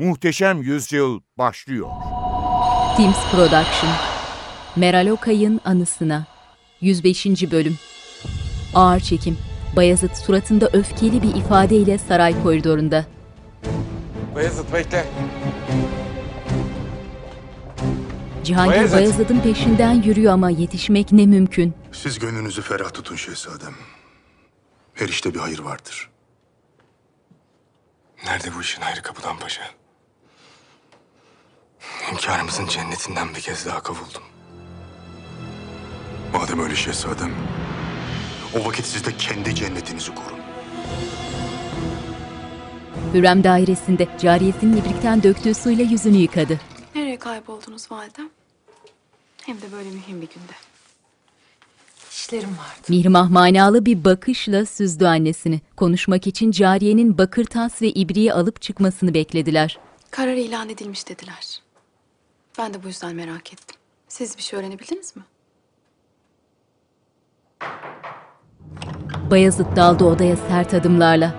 Muhteşem Yüzyıl başlıyor. Teams Production Meral Okay'ın anısına 105. bölüm Ağır çekim Bayezid suratında öfkeli bir ifadeyle saray koridorunda. Bayezid bekle. Cihangir Bayezid! Bayezid'in peşinden yürüyor ama yetişmek ne mümkün. Siz gönlünüzü ferah tutun şehzadem. Her işte bir hayır vardır. Nerede bu işin ayrı kapıdan paşa? Hünkârımızın cennetinden bir kez daha kavuldum. Madem öyle şehzadem, o vakit siz de kendi cennetinizi kurun. Hürrem dairesinde cariyesinin ibrikten döktüğü suyla yüzünü yıkadı. Nereye kayboldunuz validem? Hem de böyle mühim bir günde. İşlerim vardı. Mihrimah manalı bir bakışla süzdü annesini. Konuşmak için cariyenin bakır tas ve ibriği alıp çıkmasını beklediler. Karar ilan edilmiş dediler. Ben de bu yüzden merak ettim. Siz bir şey öğrenebildiniz mi? Bayezid daldı odaya sert adımlarla.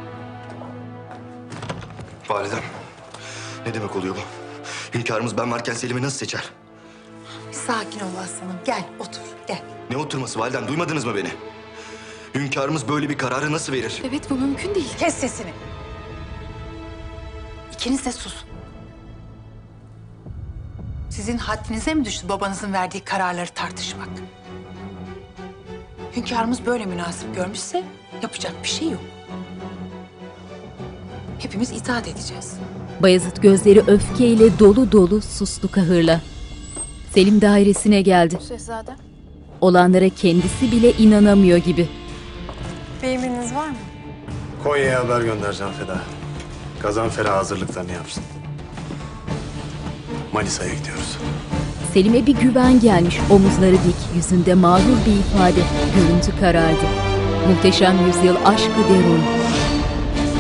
Validem, ne demek oluyor bu? Hünkârımız ben varken Selim'i nasıl seçer? Bir sakin ol aslanım. Gel otur gel. Ne oturması validem, duymadınız mı beni? Hünkârımız böyle bir kararı nasıl verir? Evet bu mümkün değil. Kes sesini. İkiniz de sus. Sizin haddinize mi düştü babanızın verdiği kararları tartışmak? Hünkârımız böyle münasip görmüşse yapacak bir şey yok. Hepimiz itaat edeceğiz. Bayezid gözleri öfkeyle dolu dolu sustu kahırla. Selim dairesine geldi. Şehzadem. Olanlara kendisi bile inanamıyor gibi. Bir emriniz var mı? Konya'ya haber göndereceğim Feda. Gazanfer'e hazırlıklarını yapsın. Manisa'ya gidiyoruz. Selim'e bir güven gelmiş, omuzları dik, yüzünde mağrur bir ifade, görüntü karardı. Muhteşem Yüzyıl Aşkı Derun.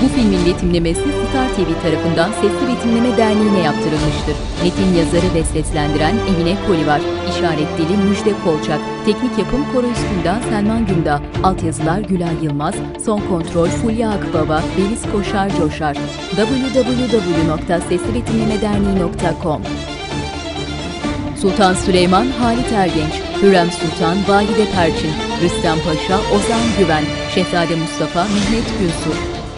Bu filmin betimlemesi Star TV tarafından Sesli Betimleme Derneği'ne yaptırılmıştır. Metin yazarı ve seslendiren Emine Kolivar, işaret dili Müjde Kolçak, teknik yapım Koro Üstündağ Selman Gündağ, altyazılar Gülay Yılmaz, son kontrol Fulya Akbaba, Beliz Koşar Coşar. www.seslibetimlemederneği.com Sultan Süleyman Halit Ergenç, Hürrem Sultan Valide Perçin, Rüstem Paşa Ozan Güven, Şehzade Mustafa Mehmet Günsur,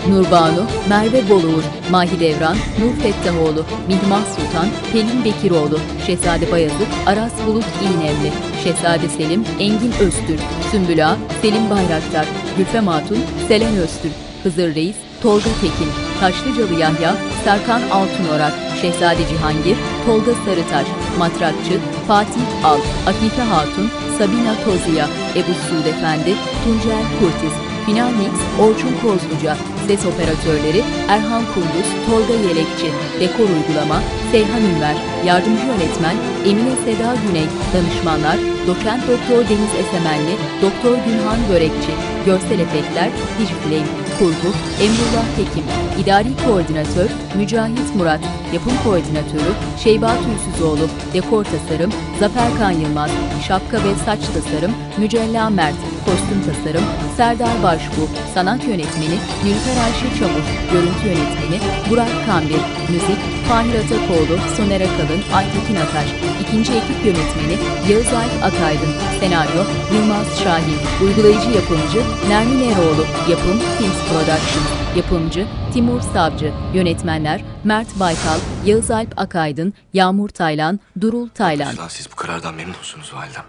Nurbanu Merve Boluğur, Mahidevran Nur Fettahoğlu, Mihrimah Sultan Pelin Bekiroğlu, Şehzade Bayazıt Aras Bulut İğnemli, Şehzade Selim Engin Öztürk, Sümbül Selim Bayraktar, Gülfem Hatun Selen Öztürk, Hızır Reis Tolga Tekin, Taşlıcalı Yahya Serkan Altınorak, Şehzade Cihangir Tolga Sarıtaş, Matrakçı Fatih Al, Afife Hatun Sabina Toziya, Ebu Suud Efendi Tuncel Kurtiz, Final Mix Orçun Kozluca, Ses Operatörleri Erhan Kunduz, Tolga Yelekçi, Dekor Uygulama Seyhan Ünver, Yardımcı Yönetmen Emine Seda Güney, Danışmanlar Doçent Doktor Deniz Esemenli, Doktor Günhan Börekçi, Görsel Efektler Digiflame, Kurgu Emrullah Tekim, İdari Koordinatör Mücahit Murat, Yapım Koordinatörü Şeyba Tülsüzoğlu, Dekor Tasarım Zafer Kan Yılmaz, Şapka ve Saç Tasarım Mücella Mert, Kostüm Tasarım Serdar Başbu, Sanat Yönetmeni Nilüfer Ayşe Çamur, Görüntü Yönetmeni Burak Kambir, Müzik Fahir Atakoğlu, Soner Akalın, Aytekin Ataş, İkinci Ekip Yönetmeni Yağız Alp Akaydın, Senaryo Yılmaz Şahin, Uygulayıcı Yapımcı Nermin Eroğlu, Yapım Teams Production, Yapımcı Timur Savcı, Yönetmenler Mert Baykal, Yağız Alp Akaydın, Yağmur Taylan, Durul Taylan. Lan siz bu karardan memnun musunuz validem?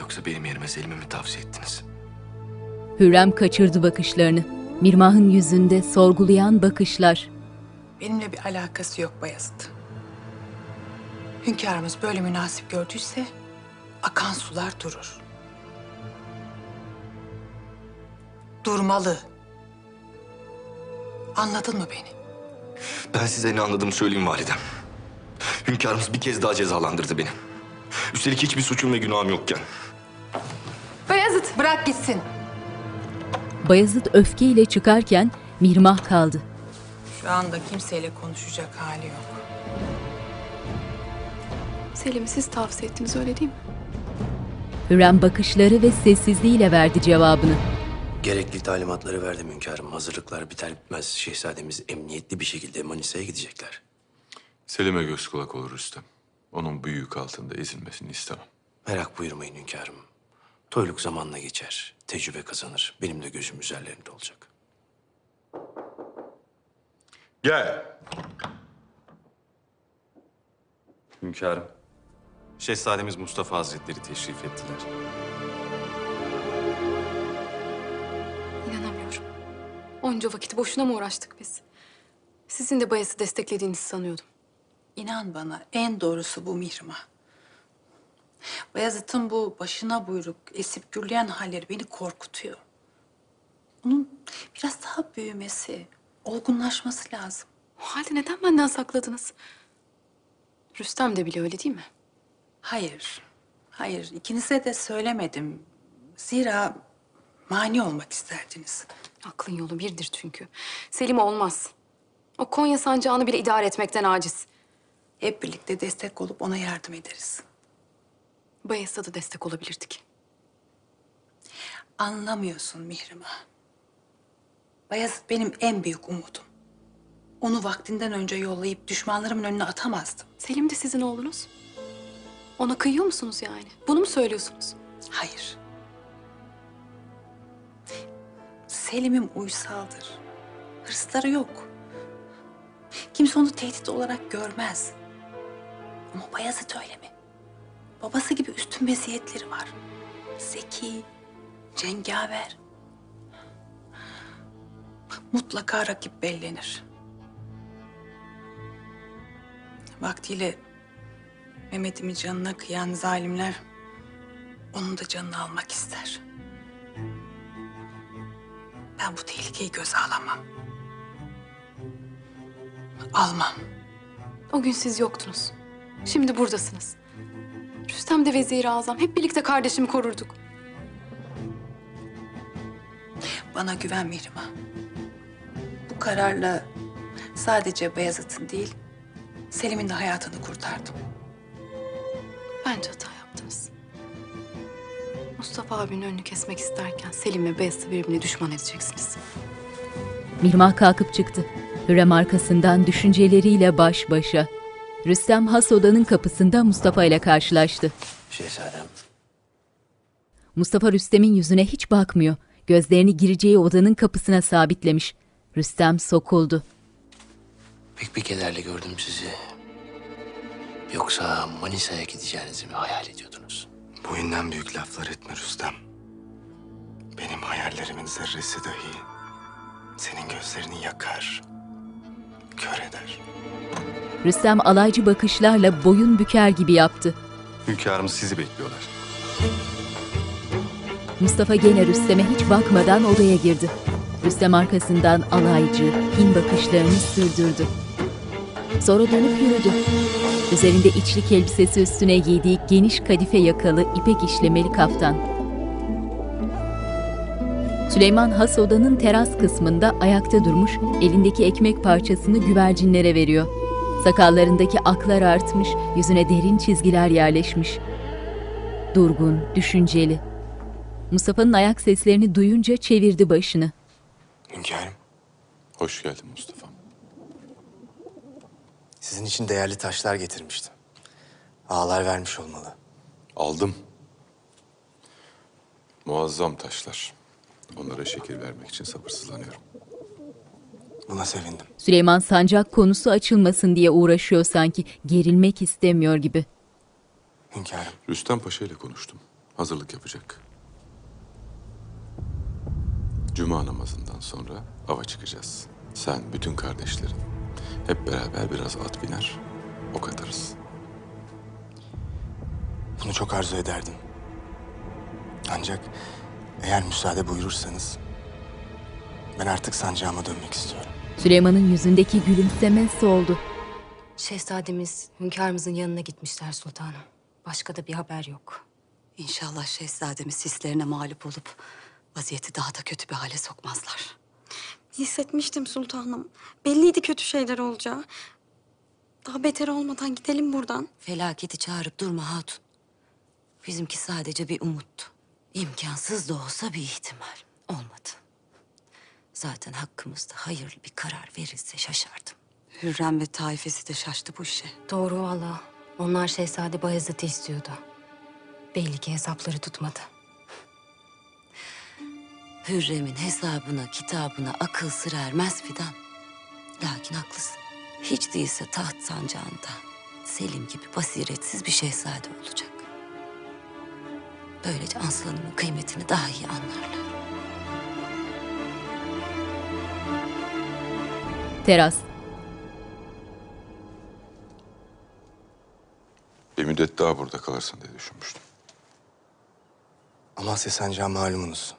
Yoksa benim yerime Selim'i mi tavsiye ettiniz? Hürrem kaçırdı bakışlarını. Mirmah'ın yüzünde sorgulayan bakışlar. Benimle bir alakası yok Bayezid. Hünkârımız böyle münasip gördüyse akan sular durur. Durmalı. Anladın mı beni? Ben size ne anladığımı söyleyeyim validem. Hünkârımız bir kez daha cezalandırdı beni. Üstelik hiçbir suçum ve günahım yokken. Bayezid bırak gitsin. Bayezid öfkeyle çıkarken Mirmah kaldı. Şu anda kimseyle konuşacak hali yok. Selim'i siz tavsiye ettiniz öyle değil mi? Hürrem bakışları ve sessizliğiyle verdi cevabını. Gerekli talimatları verdim hünkârım. Hazırlıklar biter bitmez şehzademiz emniyetli bir şekilde Manisa'ya gidecekler. Selim'e göz kulak olur Rüstem. Onun bu yük altında ezilmesini istemem. Merak buyurmayın hünkârım. Toyluk zamanla geçer. Tecrübe kazanır. Benim de gözüm üzerlerinde olacak. Gel. Hünkârım. Şehzademiz Mustafa Hazretleri teşrif ettiler. İnanamıyorum. Onca vakit boşuna mı uğraştık biz? Sizin de Bayez'i desteklediğinizi sanıyordum. İnan bana en doğrusu bu Mihrimah. Bayezid'in bu başına buyruk, esip gürleyen halleri beni korkutuyor. Onun biraz daha büyümesi, olgunlaşması lazım. O halde neden benden sakladınız? Rüstem de biliyor öyle değil mi? Hayır, hayır. ikinize de söylemedim. Zira mani olmak isterdiniz. Aklın yolu birdir çünkü. Selim olmaz. O Konya sancağını bile idare etmekten aciz. Hep birlikte destek olup ona yardım ederiz. Bayez'e de destek olabilirdik. Anlamıyorsun Mihrimah. Bayezid benim en büyük umudum. Onu vaktinden önce yollayıp düşmanlarımın önüne atamazdım. Selim de sizin oğlunuz. Ona kıyıyor musunuz yani? Bunu mu söylüyorsunuz? Hayır. Selim'im uysaldır. Hırsları yok. Kimse onu tehdit olarak görmez. Ama Bayezid öyle mi? Babası gibi üstün meziyetleri var. Zeki, cengaver. Mutlaka rakip bellenir. Vaktiyle Mehmet'imin canına kıyan zalimler onun da canını almak ister. Ben bu tehlikeyi göze alamam. Almam. O gün siz yoktunuz. Şimdi buradasınız. Rüstem de Vezir-i Azam. Hep birlikte kardeşimi korurduk. Bana güven Mihrimah. Bu kararla sadece Beyazıt'ın değil, Selim'in de hayatını kurtardım. Bence hata yaptınız. Mustafa abinin önünü kesmek isterken Selim ve Beyazıt'ı birbirine düşman edeceksiniz. Mihrimah kalkıp çıktı. Hürrem arkasından düşünceleriyle baş başa. Rüstem has odanın kapısında Mustafa ile karşılaştı. Şehzadem. Mustafa Rüstem'in yüzüne hiç bakmıyor. Gözlerini gireceği odanın kapısına sabitlemiş. Rüstem sokuldu. Pek bir kederle gördüm sizi. Yoksa Manisa'ya gideceğinizi mi hayal ediyordunuz? Boyundan büyük laflar etme Rüstem. Benim hayallerimin zerresi dahi senin gözlerini yakar, kör eder. Rüstem alaycı bakışlarla boyun büker gibi yaptı. Hünkârımız sizi bekliyorlar. Mustafa gene Rüstem'e hiç bakmadan odaya girdi. Rüstem arkasından alaycı, kin bakışlarını sürdürdü. Sonra dönüp yürüdü. Üzerinde içlik elbisesi üstüne giydiği geniş kadife yakalı ipek işlemeli kaftan. Süleyman has odanın teras kısmında ayakta durmuş, elindeki ekmek parçasını güvercinlere veriyor. Sakallarındaki aklar artmış, yüzüne derin çizgiler yerleşmiş. Durgun, düşünceli. Mustafa'nın ayak seslerini duyunca çevirdi başını. Hünkârım, Hoş geldin Mustafa. sizin için değerli taşlar getirmiştim. Ağlar vermiş olmalı. Aldım. Muazzam taşlar. Onlara şekil vermek için sabırsızlanıyorum. Buna sevindim. Süleyman sancak konusu açılmasın diye uğraşıyor sanki. Gerilmek istemiyor gibi. Hünkârım, Rüstem Paşa ile konuştum. Hazırlık yapacak. Cuma namazından sonra ava çıkacağız. Sen, bütün kardeşlerin. Hep beraber biraz at biner, ok atarız. bunu çok arzu ederdim. Ancak eğer müsaade buyurursanız ben artık sancağıma dönmek istiyorum. Süleyman'ın yüzündeki gülümseme soldu. Şehzademiz hünkârımızın yanına gitmişler sultanım. Başka da bir haber yok. İnşallah şehzademiz hislerine mağlup olup vaziyeti daha da kötü bir hale sokmazlar. Hissetmiştim sultanım. Belliydi kötü şeyler olacağı. Daha beter olmadan gidelim buradan. Felaketi çağırıp durma hatun. Bizimki sadece bir umuttu. İmkansız da olsa bir ihtimal. Olmadı. Zaten hakkımızda hayırlı bir karar verilse şaşardım. Hürrem ve taifesi de şaştı bu işe. Doğru valla. Onlar Şehzade Bayezid'i istiyordu. Belli ki hesapları tutmadı. Hürrem'in hesabına, kitabına akıl sır ermez Fidan. Lakin haklısın. Hiç değilse taht sancağında Selim gibi basiretsiz bir şehzade olacak. Böylece aslanımın kıymetini daha iyi anlarlar. Teras. Bir müddet daha burada kalırsın diye düşünmüştüm. Amasya sancağı malumunuz.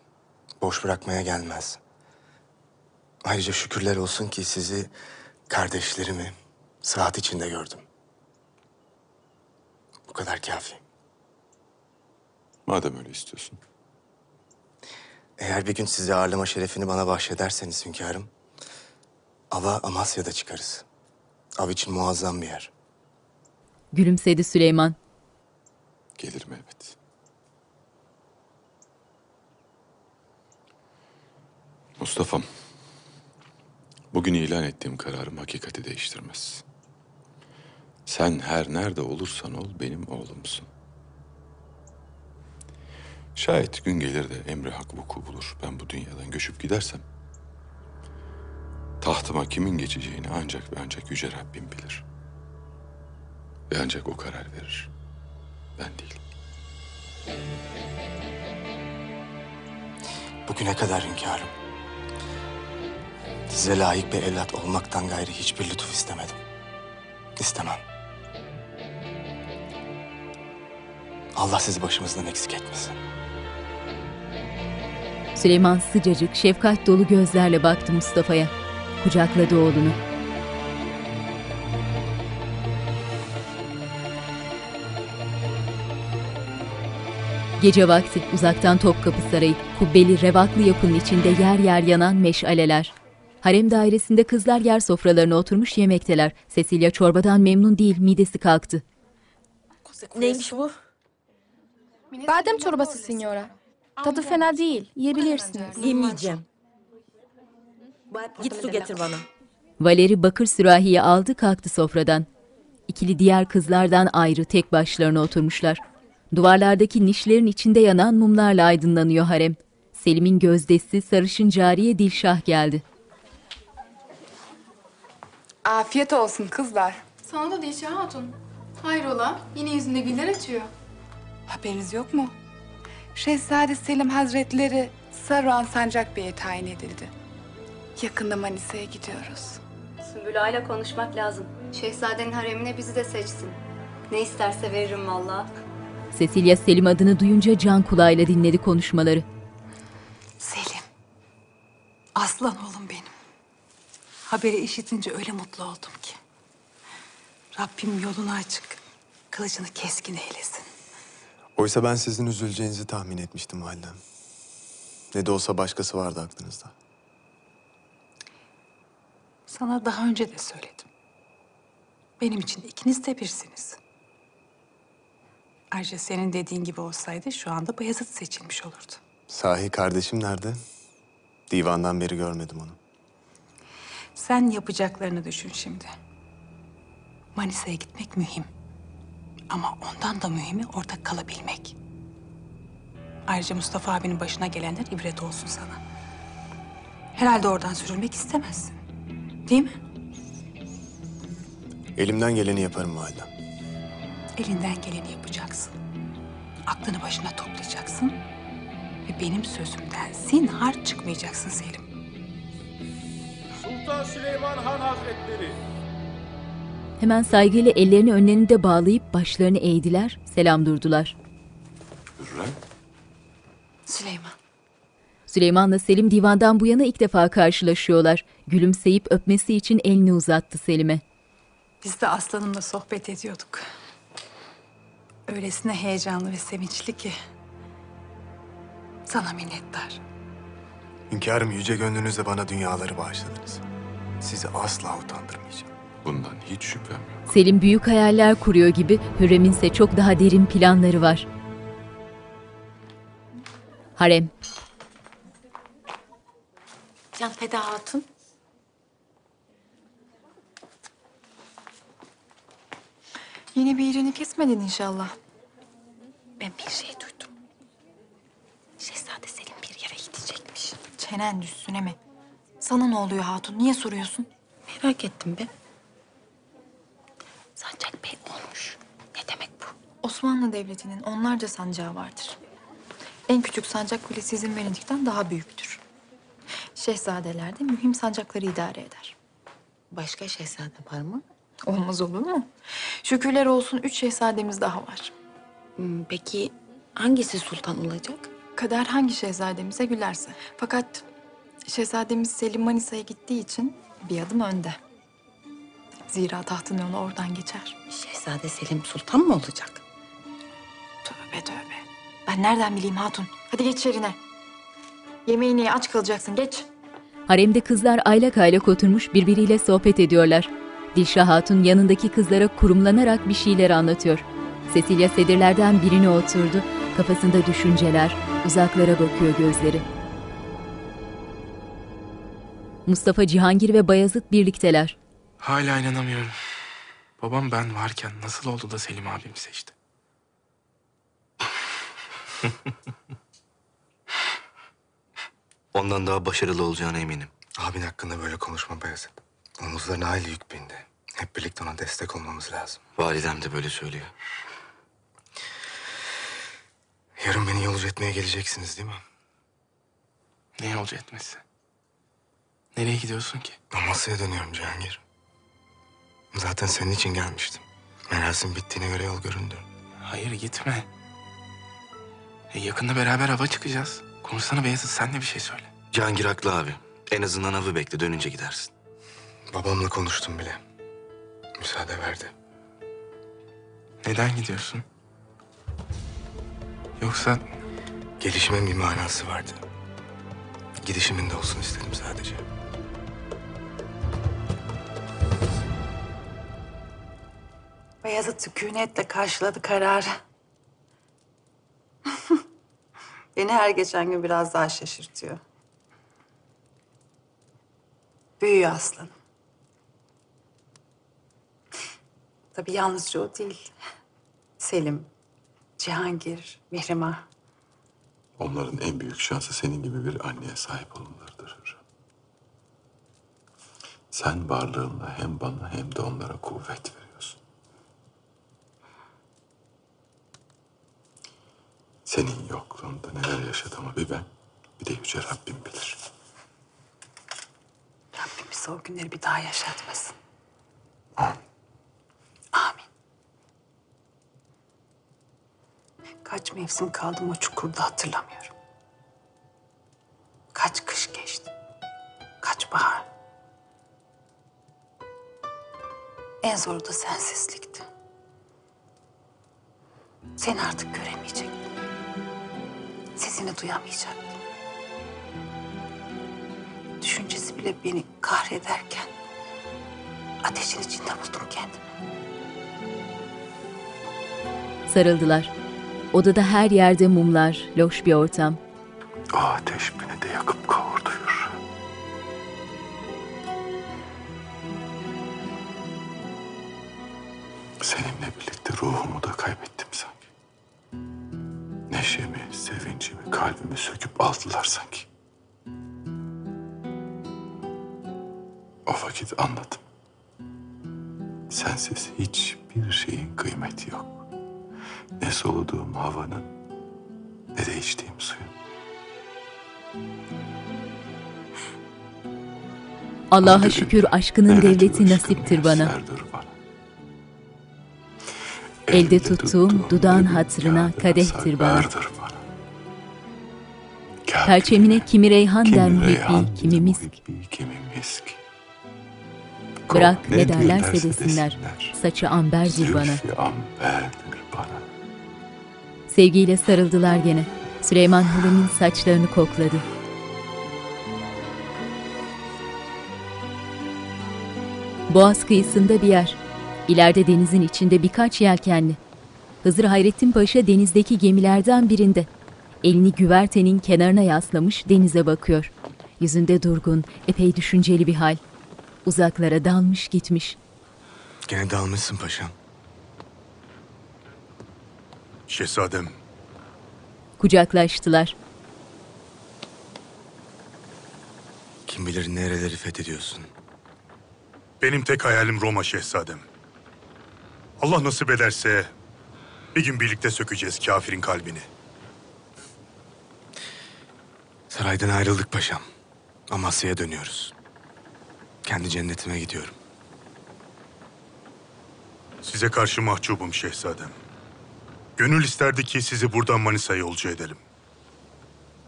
Boş bırakmaya gelmez. Ayrıca şükürler olsun ki sizi, kardeşlerimi saat içinde gördüm. Bu kadar kafi. Madem öyle istiyorsun. Eğer bir gün sizi ağırlama şerefini bana bahşederseniz hünkârım... ...ava Amasya'da çıkarız. Av için muazzam bir yer. Gülümsedi Süleyman. Gelirim elbet. Mustafa'm. Bugün ilan ettiğim kararım hakikati değiştirmez. Sen her nerede olursan ol benim oğlumsun. Şayet gün gelir de emri hak vuku bulur. Ben bu dünyadan göçüp gidersem... ...tahtıma kimin geçeceğini ancak ve ancak Yüce Rabbim bilir. Ve ancak o karar verir. Ben değil. Bugüne kadar hünkârım. Size layık bir evlat olmaktan gayrı hiçbir lütuf istemedim. İstemem. Allah sizi başımızdan eksik etmesin. Süleyman sıcacık, şefkat dolu gözlerle baktı Mustafa'ya. Kucakladı oğlunu. Gece vakti uzaktan Topkapı Sarayı, kubbeli revaklı yapının içinde yer yer yanan meşaleler. Harem dairesinde kızlar yer sofralarına oturmuş yemekteler. Cecilia çorbadan memnun değil, midesi kalktı. Neymiş bu? Badem çorbası signora. Tadı fena değil. Yiyebilirsiniz. Yemeyeceğim. Git su getir bana. Valeri bakır sürahiyi aldı kalktı sofradan. İkili diğer kızlardan ayrı tek başlarına oturmuşlar. Duvarlardaki nişlerin içinde yanan mumlarla aydınlanıyor harem. Selim'in gözdesi sarışın cariye Dilşah geldi. Afiyet olsun kızlar. Sana da Dilşah Hatun. Hayrola? Yine yüzünde güller açıyor. Haberiniz yok mu? Şehzade Selim Hazretleri Saruhan Sancak Bey'e tayin edildi. Yakında Manisa'ya gidiyoruz. Sümbül ile konuşmak lazım. Şehzadenin haremine bizi de seçsin. Ne isterse veririm valla. Cecilia Selim adını duyunca can kulağıyla dinledi konuşmaları. Selim. Aslan oğlum benim. Haberi işitince öyle mutlu oldum ki. Rabbim yolunu açık, kılıcını keskin eylesin. Oysa ben sizin üzüleceğinizi tahmin etmiştim validem. Ne de olsa başkası vardı aklınızda. Sana daha önce de söyledim. Benim için ikiniz de birsiniz. Ayrıca senin dediğin gibi olsaydı şu anda Bayezid seçilmiş olurdu. Sahi kardeşim nerede? Divandan beri görmedim onu. Sen yapacaklarını düşün şimdi. Manisa'ya gitmek mühim. Ama ondan da mühimi orada kalabilmek. Ayrıca Mustafa abinin başına gelenler ibret olsun sana. Herhalde oradan sürülmek istemezsin. Değil mi? Elimden geleni yaparım validem. Elinden geleni yapacaksın. Aklını başına toplayacaksın. Ve benim sözümden zinhar çıkmayacaksın Selim. Sultan Süleyman Han Hazretleri. Hemen saygıyla ellerini önlerinde bağlayıp başlarını eğdiler, selam durdular. Hürrem. Süleyman. Süleyman'la Selim divandan bu yana ilk defa karşılaşıyorlar. Gülümseyip öpmesi için elini uzattı Selim'e. Biz de aslanımla sohbet ediyorduk. Öylesine heyecanlı ve sevinçli ki. Sana minnettar. Hünkârım yüce gönlünüzle bana dünyaları bağışladınız. Sizi asla utandırmayacağım. Bundan hiç şüphem yok. Selim büyük hayaller kuruyor gibi Hürrem'in ise çok daha derin planları var. Harem. Can Feda Hatun. Yine bir irini kesmedin inşallah. Ben bir şey duydum. Şehzade Selim bir yere gidecekmiş. Çenen üstüne mi? Sana ne oluyor hatun? Niye soruyorsun? Merak ettim be. Sancak Bey olmuş. Ne demek bu? Osmanlı Devleti'nin onlarca sancağı vardır. En küçük sancak bile sizin Venedik'ten daha büyüktür. Şehzadeler de mühim sancakları idare eder. Başka şehzade var mı? Olmaz olur mu? Şükürler olsun üç şehzademiz daha var. Peki hangisi sultan olacak? Kader hangi şehzademize gülerse. Fakat şehzademiz Selim Manisa'ya gittiği için bir adım önde. Zira tahtın yolu oradan geçer. Şehzade Selim sultan mı olacak? Tövbe tövbe. Ben nereden bileyim hatun? Hadi geç yerine. Yemeğini ye, aç kalacaksın. Geç. Haremde kızlar aylak aylak oturmuş birbiriyle sohbet ediyorlar. Dilşah Hatun yanındaki kızlara kurumlanarak bir şeyler anlatıyor. Cecilia sedirlerden birine oturdu. Kafasında düşünceler, uzaklara bakıyor gözleri. Mustafa Cihangir ve Bayazıt birlikteler. Hala inanamıyorum. Babam ben varken nasıl oldu da Selim abimi seçti? Ondan daha başarılı olacağına eminim. Abin hakkında böyle konuşma Bayezid. Omuzlarına hayli yük bindi. Hep birlikte ona destek olmamız lazım. Validem de böyle söylüyor. Yarın beni yolcu etmeye geleceksiniz değil mi? Ne yolcu etmesi? Nereye gidiyorsun ki? Amasya'ya dönüyorum Cihangir. Zaten senin için gelmiştim. Merasim bittiğine göre yol göründü. Hayır gitme. E, yakında beraber hava çıkacağız. Konuşsana Beyazıt sen de bir şey söyle. Cihangir haklı abi. En azından avı bekle dönünce gidersin. Babamla konuştum bile. Müsaade verdi. Neden gidiyorsun? Yoksa Gelişimin bir manası vardı. Gidişimin de olsun istedim sadece. Beyazıt sükunetle karşıladı kararı. Beni her geçen gün biraz daha şaşırtıyor. Büyüyor aslanım. Tabii yalnızca o değil. Selim, Cihangir, Mihrimah. Onların en büyük şansı senin gibi bir anneye sahip olmalarıdır Hürrem. Sen varlığınla hem bana hem de onlara kuvvet veriyorsun. Senin yokluğunda neler yaşadığımı bir ben, bir de Yüce Rabbim bilir. Rabbim bize o günleri bir daha yaşatmasın. Amin. Kaç mevsim kaldım o çukurda hatırlamıyorum. Kaç kış geçti. Kaç bahar. En zoru da sensizlikti. Seni artık göremeyecektim. Sesini duyamayacaktım. Düşüncesi bile beni kahrederken ateşin içinde buldum kendimi. Sarıldılar. Odada her yerde mumlar, loş bir ortam. O ateş beni de yakıp Hürrem. Seninle birlikte ruhumu da kaybettim. Neşemi, sevincimi, kalbimi söküp aldılar sanki. O vakit anladım. Sensiz hiçbir şeyin kıymeti yok. Ne soluduğum havanın ne de içtiğim suyun. Allah'a şükür aşkının devleti nasiptir bana. Elde tuttuğum dudağın hatırına kadehtir bana. Perçemine kimi reyhan der muhibbi, kimi misk. Bırak ne derlerse desinler, saçı amberdir bana. Sevgiyle sarıldılar gene. Süleyman Hürrem'in saçlarını kokladı. Boğaz kıyısında bir yer. İleride denizin içinde birkaç yelkenli. Hızır Hayrettin Paşa denizdeki gemilerden birinde. Elini güvertenin kenarına yaslamış denize bakıyor. Yüzünde durgun, epey düşünceli bir hal. Uzaklara dalmış gitmiş. Gene dalmışsın paşam. şehzadem. Kucaklaştılar. Kim bilir nereleri fethediyorsun. Benim tek hayalim Roma şehzadem. Allah nasip ederse bir gün birlikte sökeceğiz kafirin kalbini. Saraydan ayrıldık paşam. Amasya'ya dönüyoruz. Kendi cennetime gidiyorum. Size karşı mahcubum şehzadem. Gönül isterdi ki sizi buradan Manisa'ya yolcu edelim.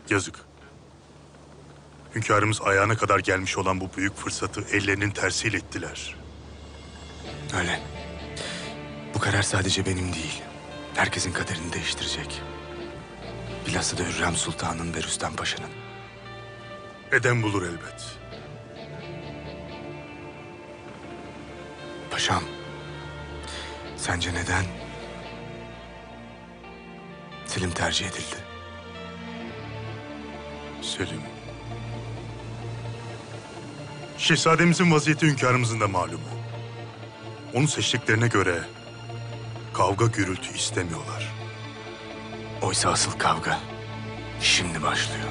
Yazık. Hünkârımız ayağına kadar gelmiş olan bu büyük fırsatı ellerinin tersiyle ettiler. Öyle. Karar sadece benim değil. Herkesin kaderini değiştirecek. Bilhassa da Hürrem Sultan'ın ve Rüstem Paşa'nın. Eden bulur elbet. Paşam, sence neden Selim tercih edildi? Selim. Şehzademizin vaziyeti hünkârımızın da malumu. Onu seçtiklerine göre kavga gürültü istemiyorlar. Oysa asıl kavga şimdi başlıyor.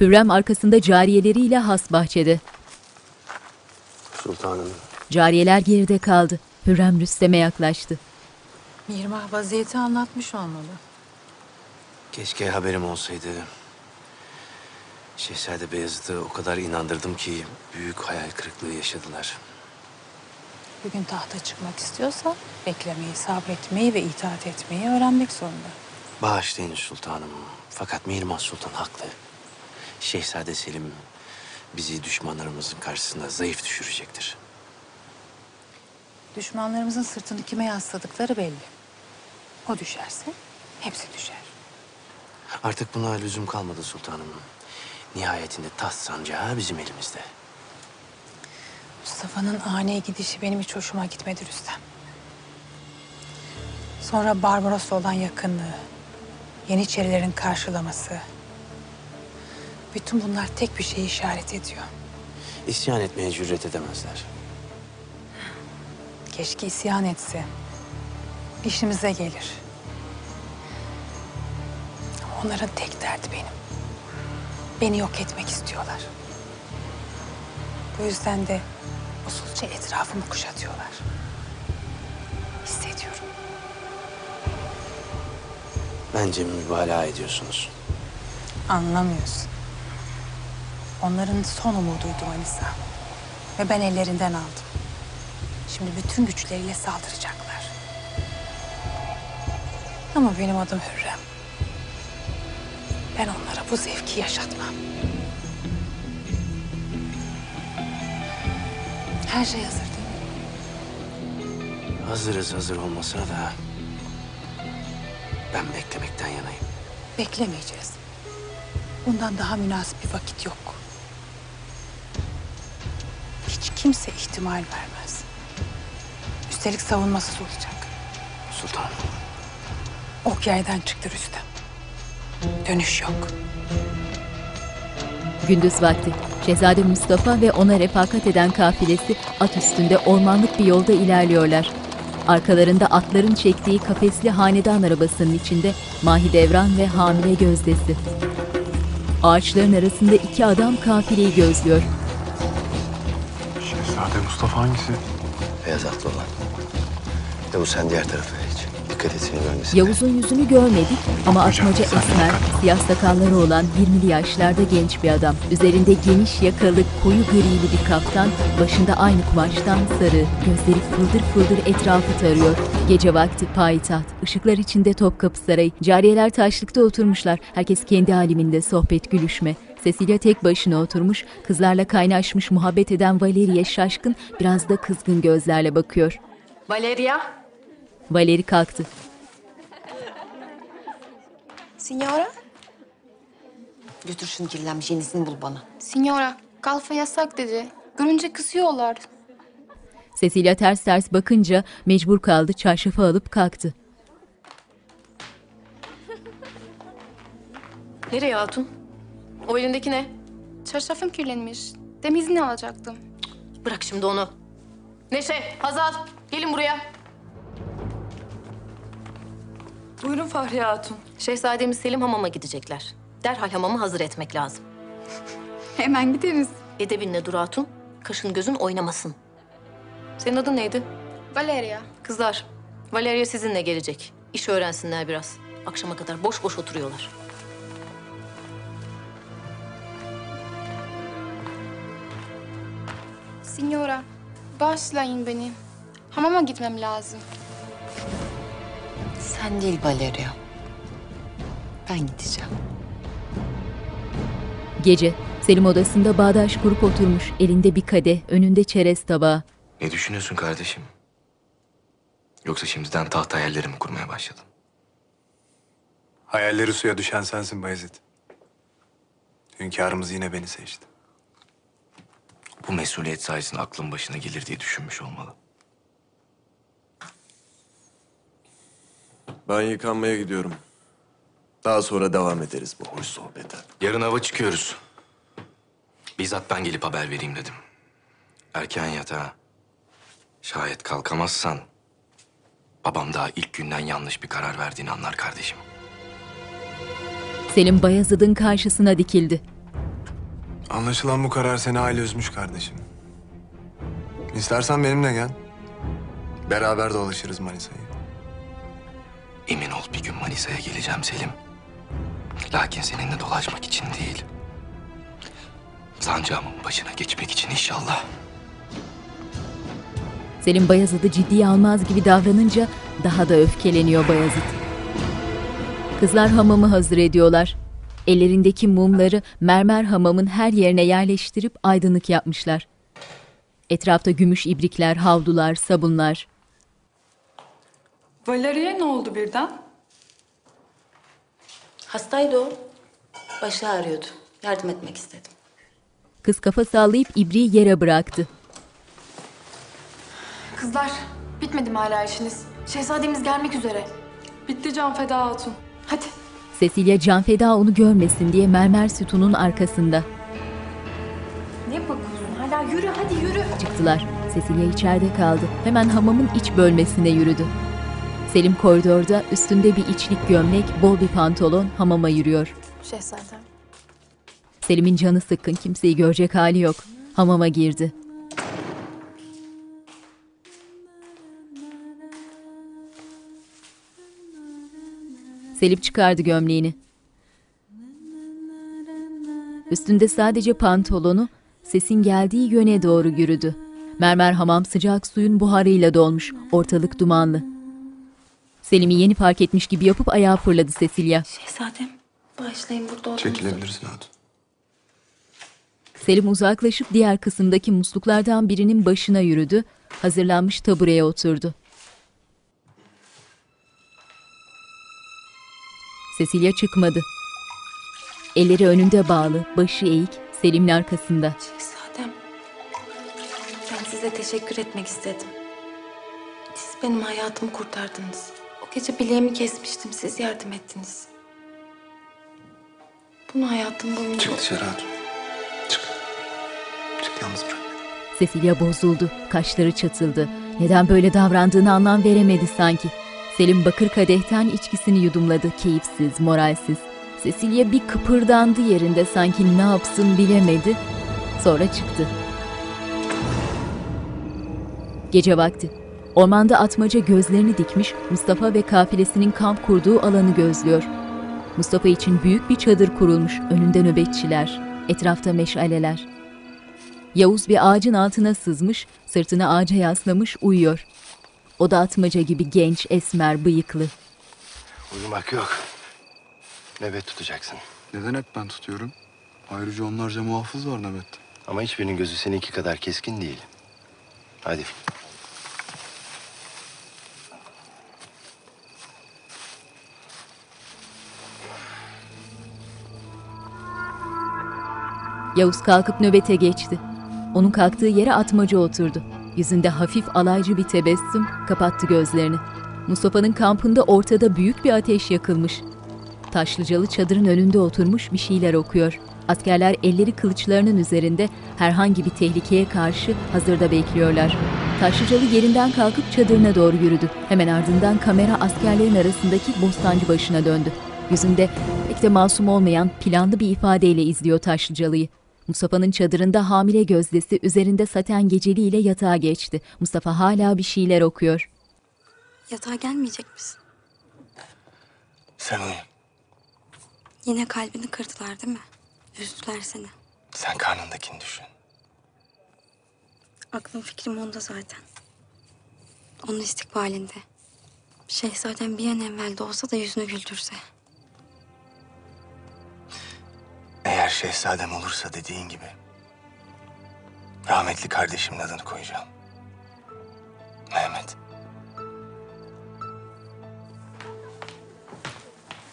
Hürrem arkasında cariyeleriyle has bahçede. Sultanım, Cariyeler geride kaldı. Hürrem Rüstem'e yaklaştı. Mirmah vaziyeti anlatmış olmalı. keşke haberim olsaydı. Şehzade Beyazıt'ı o kadar inandırdım ki büyük hayal kırıklığı yaşadılar. Bugün tahta çıkmak istiyorsa beklemeyi, sabretmeyi ve itaat etmeyi öğrenmek zorunda. Bağışlayın sultanım. Fakat Mihrimah Sultan haklı. Şehzade Selim bizi düşmanlarımızın karşısında zayıf düşürecektir. Düşmanlarımızın sırtını kime yasladıkları belli. O düşerse hepsi düşer. Artık buna lüzum kalmadı sultanım. Nihayetinde taht sancağı bizim elimizde. Mustafa'nın ani gidişi benim hiç hoşuma gitmedi Rüstem. Sonra Barbaros'la olan yakınlığı, Yeniçerilerin karşılaması. Bütün bunlar tek bir şeyi işaret ediyor. İsyan etmeye cüret edemezler. Keşke isyan etse. İşimize gelir. Onların tek derdi benim. Beni yok etmek istiyorlar. Bu yüzden de usulca etrafımı kuşatıyorlar. Hissediyorum. Bence mübalağa ediyorsunuz. Anlamıyorsun. Onların son umuduydu Manisa. Ve ben ellerinden aldım. Şimdi bütün güçleriyle saldıracaklar. Ama benim adım Hürrem. Ben onlara bu zevki yaşatmam. Her şey hazır değil mi? Hazırız hazır olmasına da ben beklemekten yanayım. Beklemeyeceğiz. Bundan daha münasip bir vakit yok. Hiç kimse ihtimal vermez. Üstelik savunmasız olacak. Sultanım. Ok yaydan çıktı Rüstem. Dönüş yok. Gündüz vakti. Şehzade Mustafa ve ona refakat eden kafilesi at üstünde ormanlık bir yolda ilerliyorlar. Arkalarında atların çektiği kafesli hanedan arabasının içinde Mahidevran ve hamile gözdesi. Ağaçların arasında iki adam kafileyi gözlüyor. Şehzade Mustafa hangisi? Beyaz atlı olan. Yavuz sen diğer tarafa geç. Dikkat et seni görmesin. Yavuz'un yüzünü görmedik ama atmaca esmer, siyah sakalları olan 20'li yaşlarda genç bir adam. Üzerinde geniş yakalı, koyu grili bir kaftan, başında aynı kumaştan sarı, gözleri fıldır fıldır etrafı tarıyor. Gece vakti payitaht, ışıklar içinde Topkapı Sarayı, cariyeler taşlıkta oturmuşlar. Herkes kendi haliminde sohbet gülüşme. Cecilia tek başına oturmuş, kızlarla kaynaşmış muhabbet eden Valeriye şaşkın, biraz da kızgın gözlerle bakıyor. Valeria. Valeri kalktı. Signora. Götür şunu kirlenmiş yenisini bul bana. Signora, kalfa yasak dedi. Görünce kızıyorlar. Cecilia ters ters bakınca mecbur kaldı çarşafı alıp kalktı. Nereye hatun? O elindeki ne? Çarşafım kirlenmiş. Temizini alacaktım. Bırak şimdi onu. Neşe, Hazal, gelin buraya. Buyurun Fahriye Hatun. Şehzademiz Selim hamama gidecekler. Derhal hamamı hazır etmek lazım. Hemen gideriz. Edebinle dur Hatun. Kaşın gözün oynamasın. Senin adın neydi? Valeria. Kızlar, Valeria sizinle gelecek. İş öğrensinler biraz. Akşama kadar boş boş oturuyorlar. Signora, bağışlayın beni. Hamama gitmem lazım. Sen değil Valeria. Ben gideceğim. Gece Selim odasında bağdaş kurup oturmuş. Elinde bir kadeh, önünde çerez tabağı. Ne düşünüyorsun kardeşim? Yoksa şimdiden taht hayalleri mi kurmaya başladın? Hayalleri suya düşen sensin Bayezid. Hünkârımız yine beni seçti. Bu mesuliyet sayesinde aklın başına gelir diye düşünmüş olmalı. Ben yıkanmaya gidiyorum. Daha sonra devam ederiz bu hoş sohbete. Yarın hava çıkıyoruz. Bizzat ben gelip haber vereyim dedim. Erken yat ha. Şayet kalkamazsan... ...babam daha ilk günden yanlış bir karar verdiğini anlar kardeşim. Selim Bayezid'in karşısına dikildi. Anlaşılan bu karar seni aile üzmüş kardeşim. İstersen benimle gel. Beraber dolaşırız Manisa'yı. Emin ol bir gün Manisa'ya geleceğim Selim. Lakin seninle dolaşmak için değil. Sancağımın başına geçmek için inşallah. Selim Bayezid'i ciddiye almaz gibi davranınca daha da öfkeleniyor Bayezid. Kızlar hamamı hazır ediyorlar. Ellerindeki mumları mermer hamamın her yerine yerleştirip aydınlık yapmışlar. Etrafta gümüş ibrikler, havlular, sabunlar. Valeriye ne oldu birden? Hastaydı o. Başı ağrıyordu. Yardım etmek istedim. Kız kafa sallayıp ibriği yere bıraktı. Kızlar, bitmedi mi hala işiniz? Şehzademiz gelmek üzere. Bitti Can Feda Hatun. Hadi. Cecilia can feda onu görmesin diye mermer sütunun arkasında. Ne bakıyorsun? Hala yürü, hadi yürü. Çıktılar. Cecilia içeride kaldı. Hemen hamamın iç bölmesine yürüdü. Selim koridorda üstünde bir içlik gömlek, bol bir pantolon hamama yürüyor. Şehzadem. Selim'in canı sıkkın, kimseyi görecek hali yok. Hamama girdi. Selim çıkardı gömleğini. Üstünde sadece pantolonu, sesin geldiği yöne doğru yürüdü. Mermer hamam sıcak suyun buharıyla dolmuş, ortalık dumanlı. Selim'i yeni fark etmiş gibi yapıp ayağa fırladı Cecilia. Şehzadem, bağışlayın burada olduğunuzu. Çekilebilirsin hatun. Selim uzaklaşıp diğer kısımdaki musluklardan birinin başına yürüdü, hazırlanmış tabureye oturdu. Cecilia çıkmadı. Elleri önünde bağlı, başı eğik, Selim'in arkasında. Şehzadem, ben size teşekkür etmek istedim. Siz benim hayatımı kurtardınız. Gece bileğimi kesmiştim, siz yardım ettiniz. Bunu hayatım boyunca... Çık dışarı hatun. Çık. Çık yalnız bırak. Cecilia bozuldu, kaşları çatıldı. Neden böyle davrandığını anlam veremedi sanki. Selim bakır kadehten içkisini yudumladı, keyifsiz, moralsiz. Cecilia bir kıpırdandı yerinde sanki ne yapsın bilemedi. Sonra çıktı. Gece vakti. Ormanda atmaca gözlerini dikmiş, Mustafa ve kafilesinin kamp kurduğu alanı gözlüyor. Mustafa için büyük bir çadır kurulmuş, önünde nöbetçiler, etrafta meşaleler. Yavuz bir ağacın altına sızmış, sırtını ağaca yaslamış uyuyor. O da atmaca gibi genç, esmer, bıyıklı. Uyumak yok. Nöbet tutacaksın. Neden hep ben tutuyorum? Ayrıca onlarca muhafız var nöbette. Ama hiçbirinin gözü seninki kadar keskin değil. Hadi. Yavuz kalkıp nöbete geçti. Onun kalktığı yere atmaca oturdu. Yüzünde hafif alaycı bir tebessüm, kapattı gözlerini. Mustafa'nın kampında ortada büyük bir ateş yakılmış. Taşlıcalı çadırın önünde oturmuş bir şeyler okuyor. Askerler elleri kılıçlarının üzerinde herhangi bir tehlikeye karşı hazırda bekliyorlar. Taşlıcalı yerinden kalkıp çadırına doğru yürüdü. Hemen ardından kamera askerlerin arasındaki bostancı başına döndü. Yüzünde pek de masum olmayan planlı bir ifadeyle izliyor Taşlıcalı'yı. Mustafa'nın çadırında hamile gözdesi üzerinde saten geceliğiyle yatağa geçti. Mustafa hala bir şeyler okuyor. Yatağa gelmeyecek misin? Sen uyu. Yine kalbini kırdılar değil mi? Üzdüler seni. Sen karnındakini düşün. Aklım fikrim onda zaten. Onun istikbalinde. Şehzadem bir an evvel de olsa da yüzünü güldürse. Eğer şehzadem olursa dediğin gibi... ...rahmetli kardeşimin adını koyacağım. Mehmet.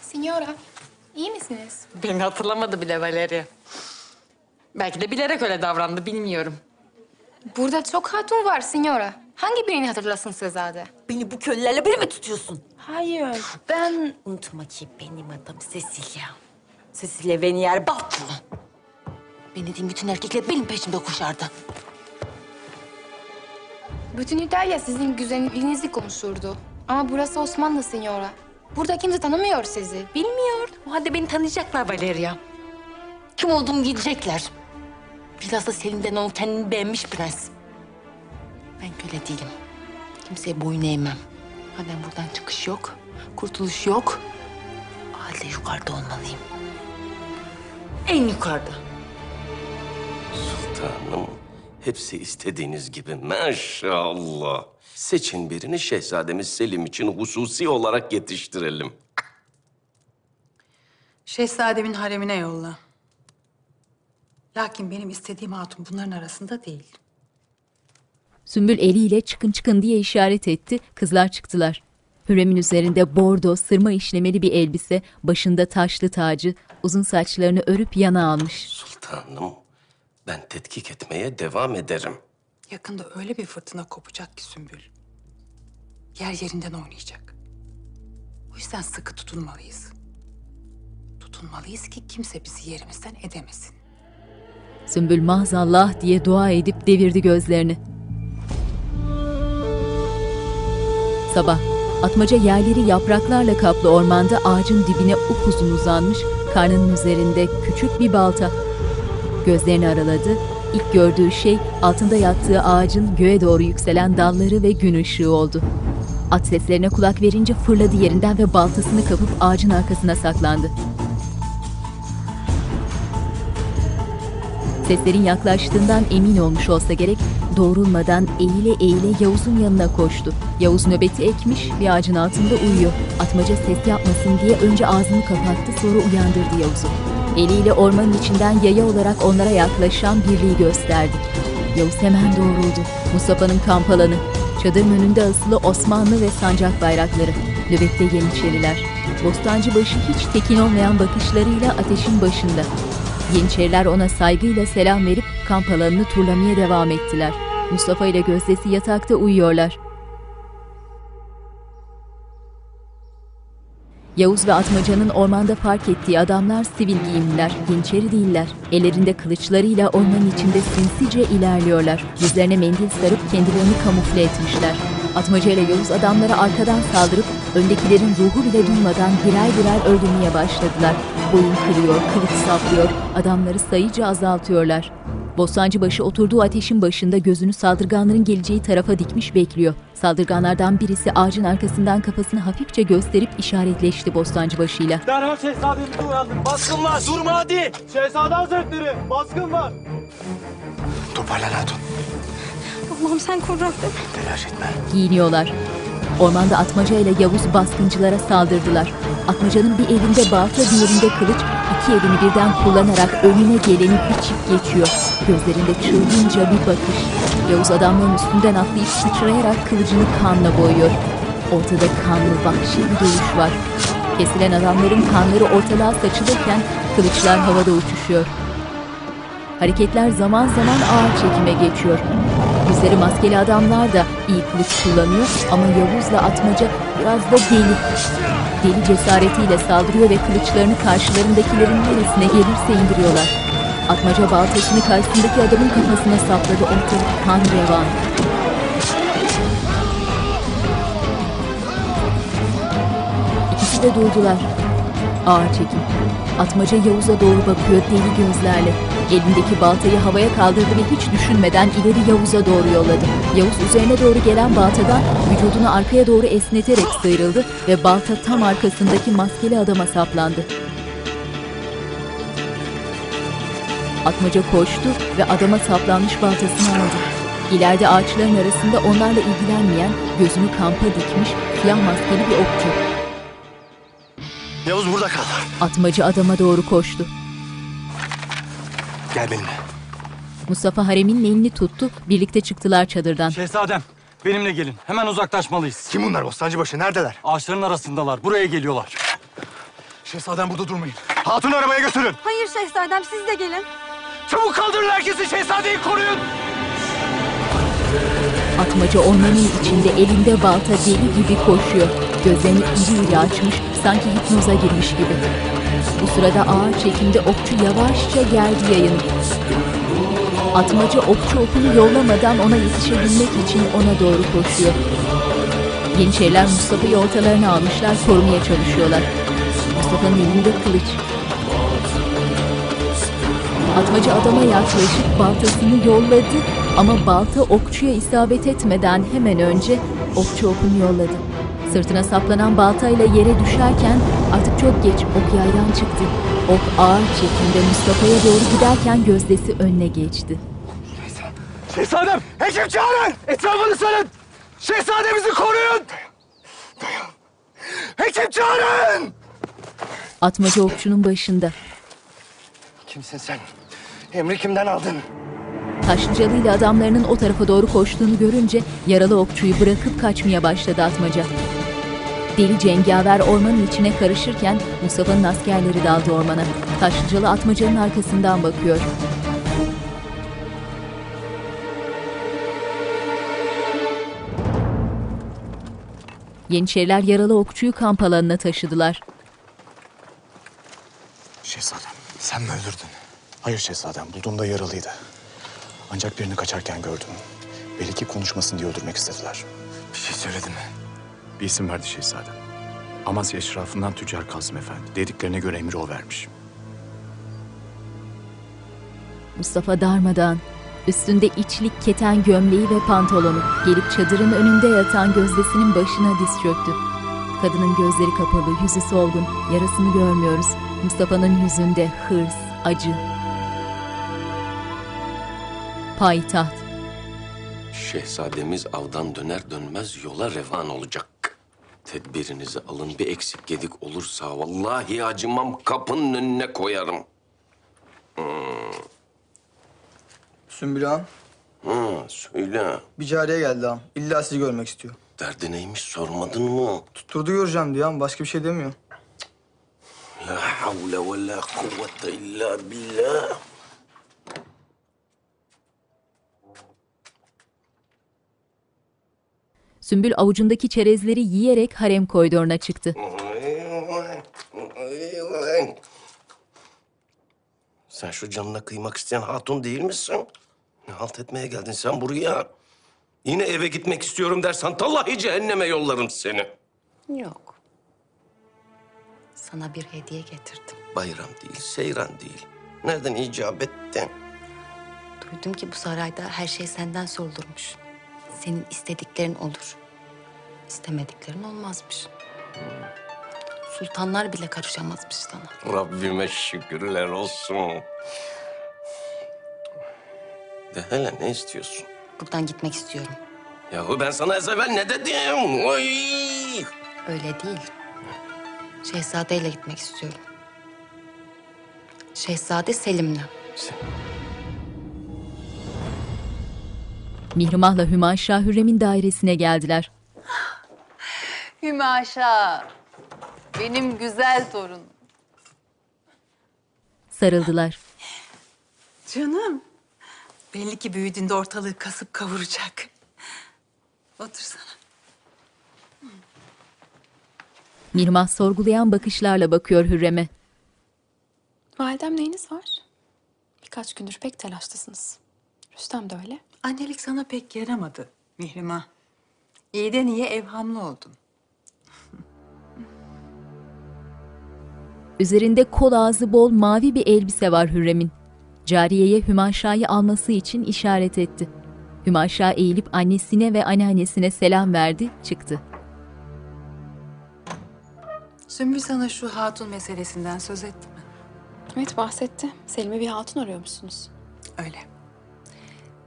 Signora, iyi misiniz? Beni hatırlamadı bile Valeria. Belki de bilerek öyle davrandı bilmiyorum. Burada çok hatun var Signora. Hangi birini hatırlasın Sezade? Beni bu köylülerle bir mi tutuyorsun? Hayır, ben... Unutma ki benim adım Cecilia. Cecilia Venier Baltru. Ben dediğim bütün erkekler benim peşimde koşardı. Bütün İtalya sizin güzelliğinizi konuşurdu. Ama burası Osmanlı Signora. Burada kimse tanımıyor sizi. Bilmiyor. O halde beni tanıyacaklar Valeria. Kim olduğumu bilecekler. Biraz da Selim'den o kendini beğenmiş prens. Ben köle değilim. Kimseye boyun eğmem. Madem buradan çıkış yok, kurtuluş yok. O halde yukarıda olmalıyım. En yukarıda. Sultanım, hepsi istediğiniz gibi maşallah. Seçin birini şehzademiz Selim için hususi olarak yetiştirelim. Şehzademin haremine yolla. Lakin benim istediğim hatun bunların arasında değil. Sümbül eliyle çıkın çıkın diye işaret etti. Kızlar çıktılar. Hürrem'in üzerinde bordo, sırma işlemeli bir elbise, başında taşlı tacı, uzun saçlarını örüp yana almış. Sultanım, ben tetkik etmeye devam ederim. Yakında öyle bir fırtına kopacak ki Sümbül. Yer yerinden oynayacak. O yüzden sıkı tutunmalıyız. Tutunmalıyız ki kimse bizi yerimizden edemesin. Sümbül maazallah diye dua edip devirdi gözlerini. Sabah, atmaca yerleri yapraklarla kaplı ormanda ağacın dibine upuzun uzanmış, karnının üzerinde küçük bir balta. Gözlerini araladı, ilk gördüğü şey altında yattığı ağacın göğe doğru yükselen dalları ve gün ışığı oldu. At seslerine kulak verince fırladı yerinden ve baltasını kapıp ağacın arkasına saklandı. Seslerin yaklaştığından emin olmuş olsa gerek, doğrulmadan eğile eğile Yavuz'un yanına koştu. Yavuz nöbeti ekmiş, bir ağacın altında uyuyor. Atmaca ses yapmasın diye önce ağzını kapattı, sonra uyandırdı Yavuz'u. Eliyle ormanın içinden yaya olarak onlara yaklaşan birliği gösterdi. Yavuz hemen doğruldu. Mustafa'nın kamp alanı. Çadırın önünde asılı Osmanlı ve sancak bayrakları. Nöbette Yeniçeriler. Bostancıbaşı hiç tekin olmayan bakışlarıyla ateşin başında. Yeniçeriler ona saygıyla selam verip kamp alanını turlamaya devam ettiler. Mustafa ile Gözdesi yatakta uyuyorlar. Yavuz ve Atmaca'nın ormanda fark ettiği adamlar sivil giyimliler, Yeniçeri değiller. Ellerinde kılıçlarıyla ormanın içinde sinsice ilerliyorlar. Yüzlerine mendil sarıp kendilerini kamufle etmişler. Atmaca ile Yavuz adamlara arkadan saldırıp öndekilerin ruhu bile duymadan birer birer öldürmeye başladılar. Boyun kırıyor, kılıç saplıyor, adamları sayıca azaltıyorlar. Bostancıbaşı oturduğu ateşin başında gözünü saldırganların geleceği tarafa dikmiş bekliyor. Saldırganlardan birisi ağacın arkasından kafasını hafifçe gösterip işaretleşti Bostancıbaşı'yla. Derhal şehzademizi uyandırın. Baskın var. Durma hadi. Şehzade hazretleri. Baskın var. Toparlan hatun. Allah'ım sen koru Rabbim. Telaş etme. Giyiniyorlar. Ormanda Atmaca ile Yavuz baskıncılara saldırdılar. Atmaca'nın bir elinde balta, diğerinde kılıç, iki elini birden kullanarak önüne geleni biçip geçiyor. Gözlerinde çılgınca bir bakış. Yavuz adamların üstünden atlayıp sıçrayarak kılıcını kanla boyuyor. Ortada kanlı vahşi bir dövüş var. Kesilen adamların kanları ortalığa saçılırken kılıçlar havada uçuşuyor. Hareketler zaman zaman ağır çekime geçiyor. Yüzleri maskeli adamlar da iyi kılıç kullanıyor ama Yavuz'la Atmaca biraz da deli. Deli cesaretiyle saldırıyor ve kılıçlarını karşılarındakilerin neresine gelirse indiriyorlar. Atmaca baltasını karşısındaki adamın kafasına sapladı. Ortalık kan revan. İkisi de durdular. Ağır çekim. Atmaca Yavuz'a doğru bakıyor deli gözlerle. Elindeki baltayı havaya kaldırdı ve hiç düşünmeden ileri Yavuz'a doğru yolladı. Yavuz üzerine doğru gelen baltadan vücudunu arkaya doğru esneterek sıyrıldı ve balta tam arkasındaki maskeli adama saplandı. Atmaca koştu ve adama saplanmış baltasını aldı. İleride ağaçların arasında onlarla ilgilenmeyen, gözünü kampa dikmiş, siyah maskeli bir okçu. Yavuz burada kal. Atmacı adama doğru koştu. Gel benimle. Mustafa Harem'in elini tuttu, birlikte çıktılar çadırdan. Şehzadem benimle gelin. Hemen uzaklaşmalıyız. Kim bunlar Bostancıbaşı? Neredeler? Ağaçların arasındalar. Buraya geliyorlar. Şehzadem burada durmayın. Hatun arabaya götürün. Hayır şehzadem siz de gelin. Çabuk kaldırın herkesi. Şehzadeyi koruyun. Atmaca ormanın içinde elinde balta deli gibi koşuyor. Gözlerini iri iri açmış, sanki hipnoza girmiş gibi. Bu sırada ağır çekimde okçu yavaşça geldi yayını. Atmaca okçu okunu yollamadan ona yetişebilmek için ona doğru koşuyor. Yeniçeriler Mustafa'yı ortalarına almışlar, korumaya çalışıyorlar. Mustafa'nın elinde kılıç. Atmaca adama yaklaşıp baltasını yolladı ama balta okçuya isabet etmeden hemen önce okçu okunu yolladı. Sırtına saplanan baltayla yere düşerken artık çok geç ok yaydan çıktı. Ok ağır çekimde Mustafa'ya doğru giderken gözdesi önüne geçti. Şehzadem hekim çağırın. Etrafını sarın. Şehzademizi koruyun. Hekim çağırın. Atmaca okçunun başında. Kimsin sen? Emri kimden aldın? Taşlıcalı ile adamlarının o tarafa doğru koştuğunu görünce yaralı okçuyu bırakıp kaçmaya başladı Atmaca. Deli cengaver ormanın içine karışırken Mustafa'nın askerleri daldı ormana. Taşlıcalı Atmaca'nın arkasından bakıyor. Yeniçeriler yaralı okçuyu kamp alanına taşıdılar. Şehzadem, sen mi öldürdün? Hayır şehzadem, bulduğumda yaralıydı. Ancak birini kaçarken gördüm. Belki konuşmasın diye öldürmek istediler. Bir şey söyledi mi? Bir isim verdi şehzadem. Amasya eşrafından Tüccar Kasım Efendi. Dediklerine göre emri o vermiş. Mustafa darmadan, üstünde içlik keten gömleği ve pantolonu, gelip çadırın önünde yatan gözdesinin başına diz çöktü. Kadının gözleri kapalı, yüzü solgun, yarasını görmüyoruz. Mustafa'nın yüzünde hırs, acı. Payitaht. Şehzademiz avdan döner dönmez yola revan olacak. Tedbirinizi alın bir eksik gedik olursa vallahi acımam kapının önüne koyarım. Hmm. Sümbül ağam, Ha, söyle. bir cariye geldi ağam. İlla sizi görmek istiyor. Derdi neymiş sormadın mı? Tutturdu göreceğim diyor ağam. Başka bir şey demiyor. La havle ve la kuvvete illa billah. Sümbül avucundaki çerezleri yiyerek harem koridoruna çıktı. Sen şu canına kıymak isteyen hatun değil misin? Ne halt etmeye geldin sen buraya? Yine eve gitmek istiyorum dersen tallahi cehenneme yollarım seni. Yok. Sana bir hediye getirdim. Bayram değil, seyran değil. Nereden icap ettin? Duydum ki bu sarayda her şey senden sorulurmuş. Senin istediklerin olur. İstemediklerin olmazmış. Sultanlar bile karışamazmış sana. Rabbime şükürler olsun. De hele ne istiyorsun? Buradan gitmek istiyorum. Yahu ben sana az evvel ne dedim? Oy! Öyle değil. Şehzadeyle gitmek istiyorum. Şehzade Selim'le. Mihrimah'la Hümayşah Hürrem'in dairesine geldiler. Hümaşa. Benim güzel torun. Sarıldılar. Canım. Belli ki büyüdüğünde ortalığı kasıp kavuracak. Otursana. Mirmah sorgulayan bakışlarla bakıyor Hürrem'e. Validem neyiniz var? Birkaç gündür pek telaşlısınız. Rüstem de öyle. Annelik sana pek yaramadı Mihrimah. İyiden iyiye evhamlı oldun. Üzerinde kol ağzı bol mavi bir elbise var Hürrem'in. Cariyeye Hümaşa'yı alması için işaret etti. Hümaşa eğilip annesine ve anneannesine selam verdi, çıktı. Sümbül sana şu hatun meselesinden söz etti mi? Evet bahsetti. Selim'e bir hatun arıyormuşsunuz. Öyle.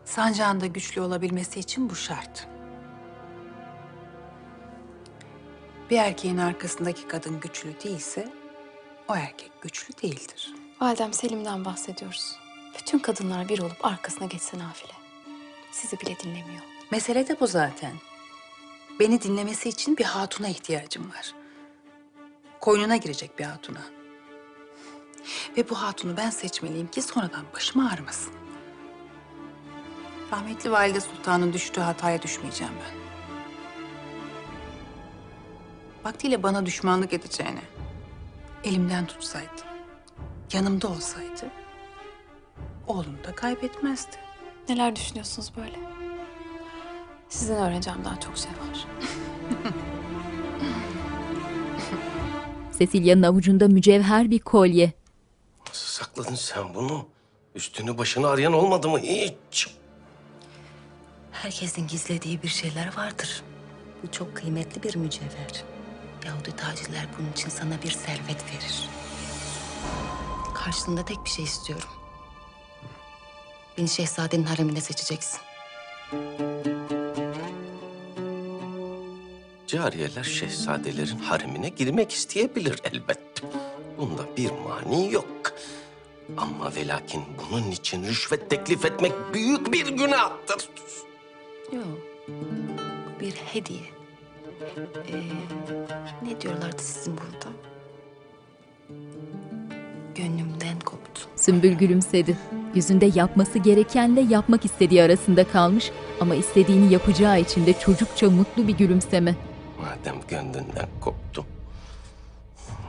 Sancağın da güçlü olabilmesi için bu şart. Bir erkeğin arkasındaki kadın güçlü değilse o erkek güçlü değildir. Validem Selim'den bahsediyoruz. Bütün kadınlar bir olup arkasına geçse nafile. Sizi bile dinlemiyor. Mesele de bu zaten. Beni dinlemesi için bir hatuna ihtiyacım var. Koynuna girecek bir hatuna. Ve bu hatunu ben seçmeliyim ki sonradan başım ağrımasın. Rahmetli Valide Sultan'ın düştüğü hataya düşmeyeceğim ben. Vaktiyle bana düşmanlık edeceğine, elimden tutsaydı, yanımda olsaydı, oğlum da kaybetmezdi. Neler düşünüyorsunuz böyle? Sizden öğreneceğim daha çok şey var. Cecilia'nın avucunda mücevher bir kolye. Nasıl sakladın sen bunu? Üstünü başını arayan olmadı mı hiç? Herkesin gizlediği bir şeyler vardır. Bu çok kıymetli bir mücevher. Yahudi tacirler bunun için sana bir servet verir. Karşılığında tek bir şey istiyorum. Beni şehzadenin haremine seçeceksin. Cariyeler şehzadelerin haremine girmek isteyebilir elbette. Bunda bir mani yok. Ama ve lakin bunun için rüşvet teklif etmek büyük bir günahtır. Yok. Bu bir hediye. Ee, ne diyorlardı sizin burada? Gönlümden koptu. Sümbül gülümsedi. Yüzünde yapması gerekenle yapmak istediği arasında kalmış ama istediğini yapacağı için de çocukça mutlu bir gülümseme. Madem gönlünden koptum,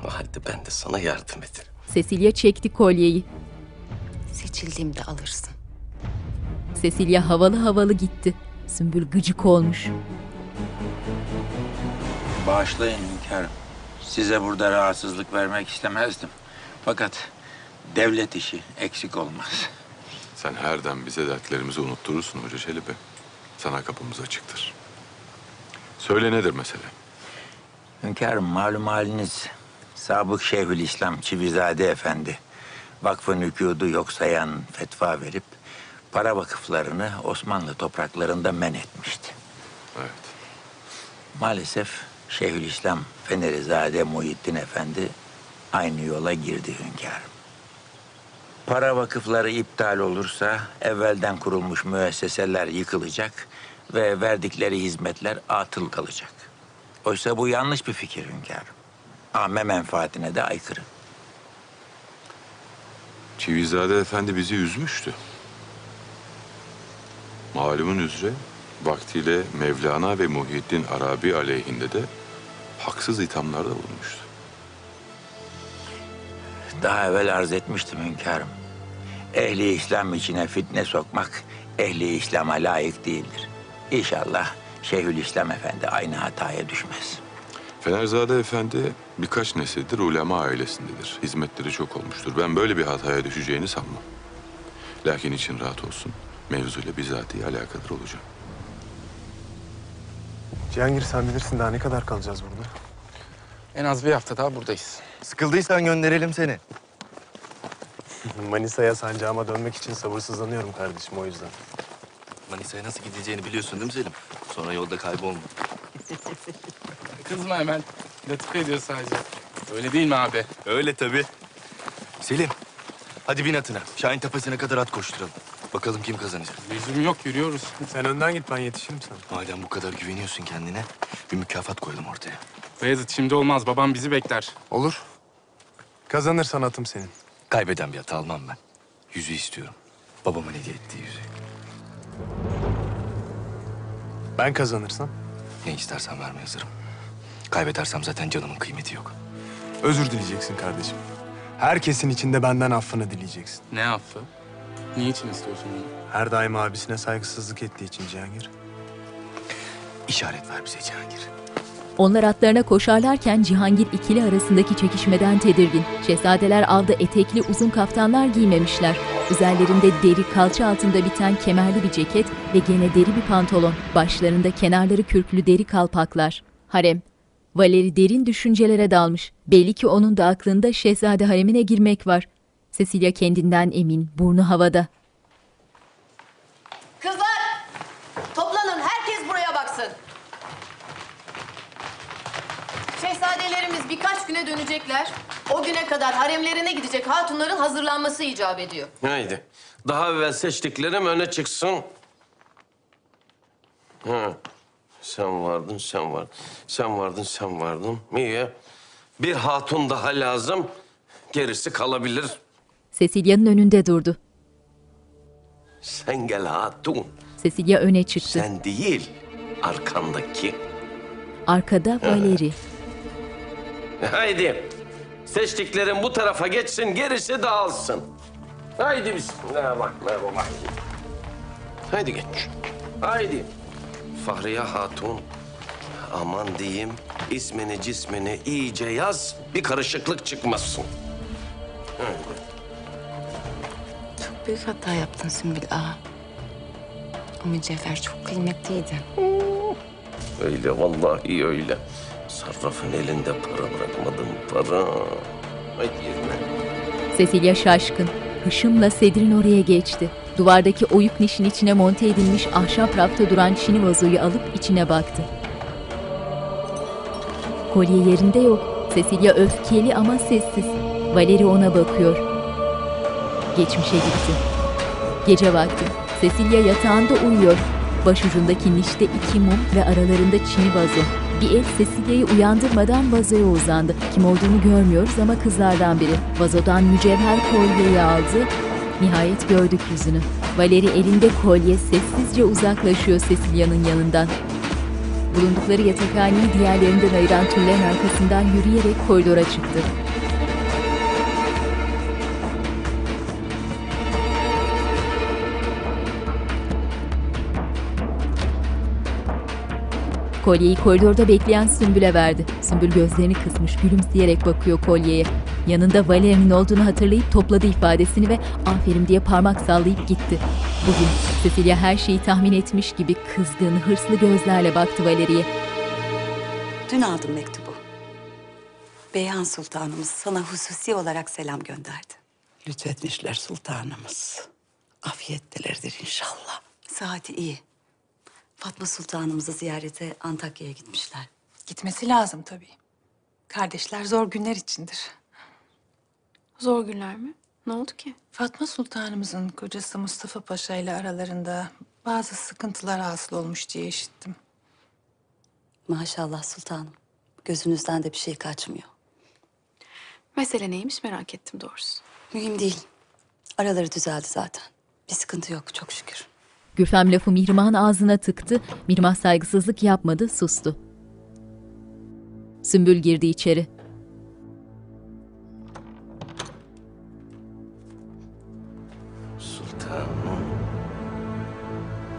o halde ben de sana yardım ederim. Cecilia çekti kolyeyi. Seçildiğimde alırsın. Cecilia havalı havalı gitti. Sümbül gıcık olmuş. Bağışlayın hünkârım. Size burada rahatsızlık vermek istemezdim. Fakat devlet işi eksik olmaz. Sen her dem bize dertlerimizi unutturursun Hoca Çelebi. Sana kapımız açıktır. Söyle nedir mesele? Hünkârım malum haliniz Sabık Şeyhülislam Çivizade Efendi vakfın hükûdu yok sayan fetva verip para vakıflarını Osmanlı topraklarında men etmişti. Evet. Maalesef Şeyhülislam Fenerizade Muhittin Efendi aynı yola girdi hünkârım. Para vakıfları iptal olursa evvelden kurulmuş müesseseler yıkılacak ve verdikleri hizmetler atıl kalacak. Oysa bu yanlış bir fikir hünkârım. Âme menfaatine de aykırı. Çivizade Efendi bizi üzmüştü. Malumun üzere vaktiyle Mevlana ve Muhyiddin Arabi aleyhinde de haksız ithamlarda bulunmuştu. Daha evvel arz etmiştim hünkârım. Ehli İslam içine fitne sokmak ehli İslam'a layık değildir. İnşallah Şeyhülislam Efendi aynı hataya düşmez. Fenerzade Efendi birkaç nesildir ulema ailesindedir. Hizmetleri çok olmuştur. Ben böyle bir hataya düşeceğini sanmam. Lakin için rahat olsun. Mevzuyla bizatihi alakadar olacağım. Cihangir sen bilirsin daha ne kadar kalacağız burada? En az bir hafta daha buradayız. Sıkıldıysan gönderelim seni. Manisa'ya sancağıma dönmek için sabırsızlanıyorum kardeşim o yüzden. Manisa'ya nasıl gideceğini biliyorsun değil mi Selim? Sonra yolda kaybolma. Kızma hemen. Latife ediyor sadece. Öyle değil mi abi? Öyle tabii. Selim, hadi bin atına. Şahin tepesine kadar at koşturalım. Bakalım kim kazanacak. Lüzum yok, yürüyoruz. Sen önden git, ben yetişirim sana. Madem bu kadar güveniyorsun kendine, bir mükafat koyalım ortaya. Beyazıt şimdi olmaz. Babam bizi bekler. Olur. Kazanırsan atım senin. Kaybeden bir at almam ben. Yüzü istiyorum. Babamın hediye ettiği yüzü. Ben kazanırsam? Ne istersen vermeye hazırım. Kaybedersem zaten canımın kıymeti yok. Özür dileyeceksin kardeşim. Herkesin içinde benden affını dileyeceksin. Ne affı? Niçin istiyorsun bunu? Her daim abisine saygısızlık ettiği için Cihangir. İşaret ver bize Cihangir. Onlar atlarına koşarlarken Cihangir ikili arasındaki çekişmeden tedirgin. Şehzadeler aldı etekli uzun kaftanlar giymemişler. Üzerlerinde deri kalça altında biten kemerli bir ceket ve gene deri bir pantolon. Başlarında kenarları kürklü deri kalpaklar. Harem. Valeri derin düşüncelere dalmış. Belli ki onun da aklında şehzade haremine girmek var. Cecilia kendinden emin, burnu havada. Kızlar! Toplanın, herkes buraya baksın. Şehzadelerimiz birkaç güne dönecekler. O güne kadar haremlerine gidecek hatunların hazırlanması icap ediyor. Haydi. Daha evvel seçtiklerim öne çıksın. Ha. Sen vardın, sen vardın. Sen vardın, sen vardın. İyi. Bir hatun daha lazım. Gerisi kalabilir. Cecilia'nın önünde durdu. Sen gel hatun. Cecilia öne çıktı. Sen değil, arkandaki. Arkada Valeri. Haydi. Seçtiklerim bu tarafa geçsin, gerisi dağılsın. Haydi bismillahirrahmanirrahim. Haydi geç. Haydi. Fahriye Hatun, aman diyeyim, ismini cismini iyice yaz, bir karışıklık çıkmasın. Haydi. Çok büyük hata yaptın Sümbül Ağa. O mücevher çok kıymetliydi. Öyle vallahi öyle. Sarrafın elinde para bırakmadım para. Haydi yerine. Cecilia şaşkın. Hışımla Sedrin oraya geçti. Duvardaki oyuk nişin içine monte edilmiş ahşap rafta duran çini vazoyu alıp içine baktı. Kolye yerinde yok. Cecilia öfkeli ama sessiz. Valeri ona bakıyor. Geçmişe gitti. Gece vakti. Cecilia yatağında uyuyor. Başucundaki nişte iki mum ve aralarında çini vazo. Bir el Cecilia'yı uyandırmadan vazoya uzandı. Kim olduğunu görmüyoruz ama kızlardan biri. Vazodan mücevher kolyeyi aldı. Nihayet gördük yüzünü. Valeri elinde kolye sessizce uzaklaşıyor Cecilia'nın yanından. Bulundukları yatakhaneyi diğerlerinden ayıran tüllerin arkasından yürüyerek koridora çıktı. Kolyeyi koridorda bekleyen Sümbül'e verdi. Sümbül gözlerini kısmış, gülümseyerek bakıyor kolyeye. Yanında Valeri'nin olduğunu hatırlayıp topladı ifadesini ve aferin diye parmak sallayıp gitti. Bugün Cecilia her şeyi tahmin etmiş gibi kızgın, hırslı gözlerle baktı Valeri'ye. Dün aldım mektubu. Beyhan Sultanımız sana hususi olarak selam gönderdi. Lütfetmişler sultanımız. Afiyettelerdir inşallah. Saati iyi. Fatma Sultanımızı ziyarete Antakya'ya gitmişler. Gitmesi lazım tabii. Kardeşler zor günler içindir. Zor günler mi? Ne oldu ki? Fatma Sultanımızın kocası Mustafa Paşa ile aralarında bazı sıkıntılar hasıl olmuş diye işittim. Maşallah sultanım. Gözünüzden de bir şey kaçmıyor. Mesele neymiş merak ettim doğrusu. Mühim değil. Araları düzeldi zaten. Bir sıkıntı yok çok şükür. Gülfem lafı Mihrimah'ın ağzına tıktı. Mihrimah saygısızlık yapmadı, sustu. Sümbül girdi içeri. Sultanım.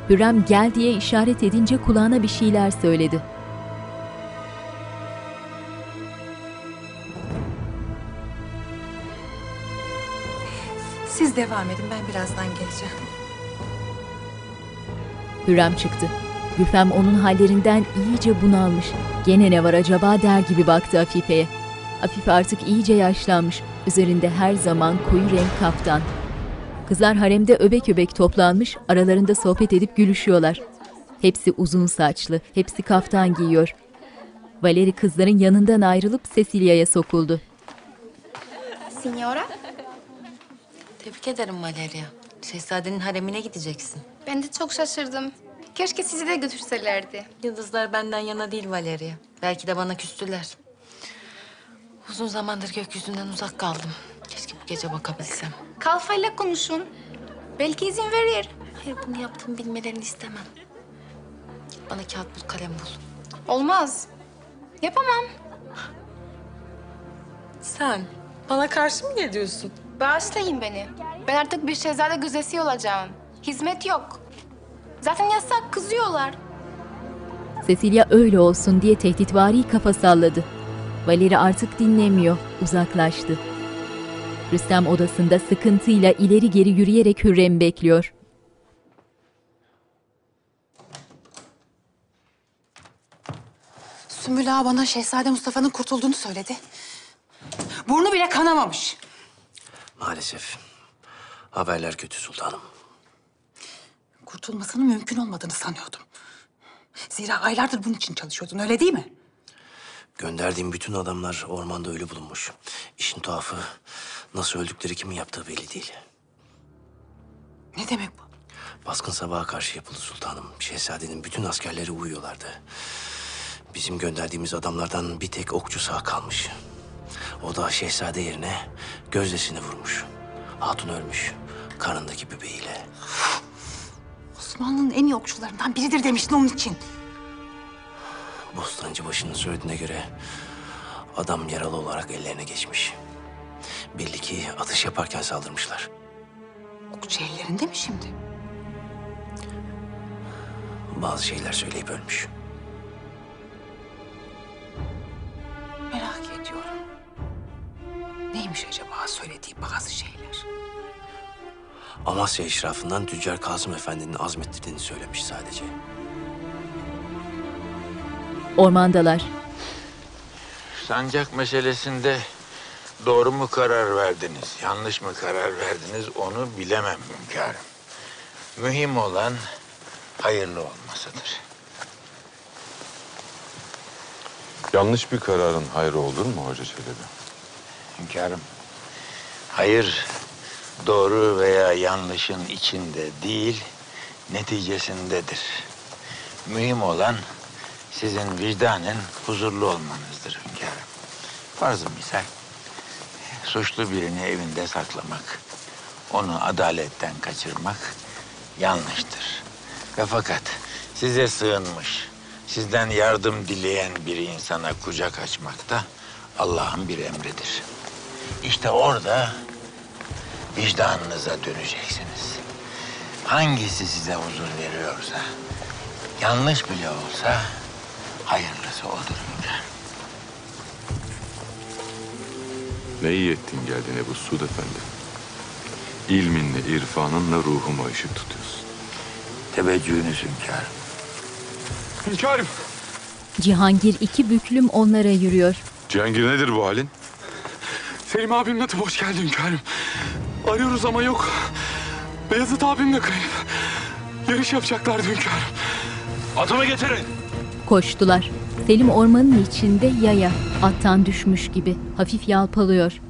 Hürrem gel diye işaret edince kulağına bir şeyler söyledi. Siz devam edin ben birazdan geleceğim. Hürrem çıktı. Gülfem onun hallerinden iyice bunalmış. Gene ne var acaba der gibi baktı Afife'ye. Afife artık iyice yaşlanmış. Üzerinde her zaman koyu renk kaftan. Kızlar haremde öbek öbek toplanmış, aralarında sohbet edip gülüşüyorlar. Hepsi uzun saçlı, hepsi kaftan giyiyor. Valeri kızların yanından ayrılıp Cecilia'ya sokuldu. Signora? Tebrik ederim Valeria. Şehzadenin haremine gideceksin. Ben de çok şaşırdım. Keşke sizi de götürselerdi. Yıldızlar benden yana değil Valeria. Belki de bana küstüler. Uzun zamandır gökyüzünden uzak kaldım. Keşke bu gece bakabilsem. Kalfayla konuşun. Belki izin verir. Hayır bunu yaptığımı bilmelerini istemem. Bana kağıt bul, kalem bul. Olmaz. Yapamam. Sen bana karşı mı geliyorsun? Bağışlayın beni. Ben artık bir şehzade gözdesi olacağım. Hizmet yok. Zaten yasak, kızıyorlar. Cecilia öyle olsun diye tehditvari kafa salladı. Valeri artık dinlemiyor, uzaklaştı. Rüstem odasında sıkıntıyla ileri geri yürüyerek Hürrem'i bekliyor. Sümbül Ağa bana Şehzade Mustafa'nın kurtulduğunu söyledi. Burnu bile kanamamış. Maalesef. Haberler kötü sultanım. Kurtulmasının mümkün olmadığını sanıyordum. Zira aylardır bunun için çalışıyordun, öyle değil mi? Gönderdiğim bütün adamlar ormanda ölü bulunmuş. İşin tuhafı nasıl öldükleri kimin yaptığı belli değil. Ne demek bu? Baskın sabaha karşı yapıldı sultanım. Şehzadenin bütün askerleri uyuyorlardı. Bizim gönderdiğimiz adamlardan bir tek okçu sağ kalmış. O da şehzade yerine gözdesini vurmuş. Hatun ölmüş. Karnındaki bebeğiyle. Osmanlı'nın en iyi okçularından biridir demiştin onun için. Bostancı başının söylediğine göre adam yaralı olarak ellerine geçmiş. Belli ki atış yaparken saldırmışlar. Okçu ellerinde mi şimdi? Bazı şeyler söyleyip ölmüş. Merak ediyorum. Neymiş acaba söylediği bazı şeyler? Amasya eşrafından Tüccar Kasım Efendi'nin azmettirdiğini söylemiş sadece. Ormandalar. Sancak meselesinde doğru mu karar verdiniz, yanlış mı karar verdiniz onu bilemem hünkârım. Mühim olan hayırlı olmasıdır. Yanlış bir kararın hayrı olur mu Hoca Çelebi? Hünkârım, hayır doğru veya yanlışın içinde değil, neticesindedir. Mühim olan sizin vicdanen huzurlu olmanızdır hünkârım. Farzı misal, suçlu birini evinde saklamak, onu adaletten kaçırmak yanlıştır. Ve fakat size sığınmış, sizden yardım dileyen bir insana kucak açmak da Allah'ın bir emridir. İşte orada vicdanınıza döneceksiniz. Hangisi size huzur veriyorsa, yanlış bile olsa hayırlısı odur hünkârım. Ne iyi ettin geldin Ebu Suud Efendi. İlminle, irfanınla ruhuma ışık tutuyorsun. Teveccühünüz hünkârım. Hünkârım. Cihangir iki büklüm onlara yürüyor. Cihangir nedir bu halin? Selim abimle de hoş geldin hünkârım. Arıyoruz ama yok. Beyazıt abim de kayıp. Yarış yapacaklardı hünkârım. Atımı getirin. Koştular. Selim ormanın içinde yaya, attan düşmüş gibi hafif yalpalıyor.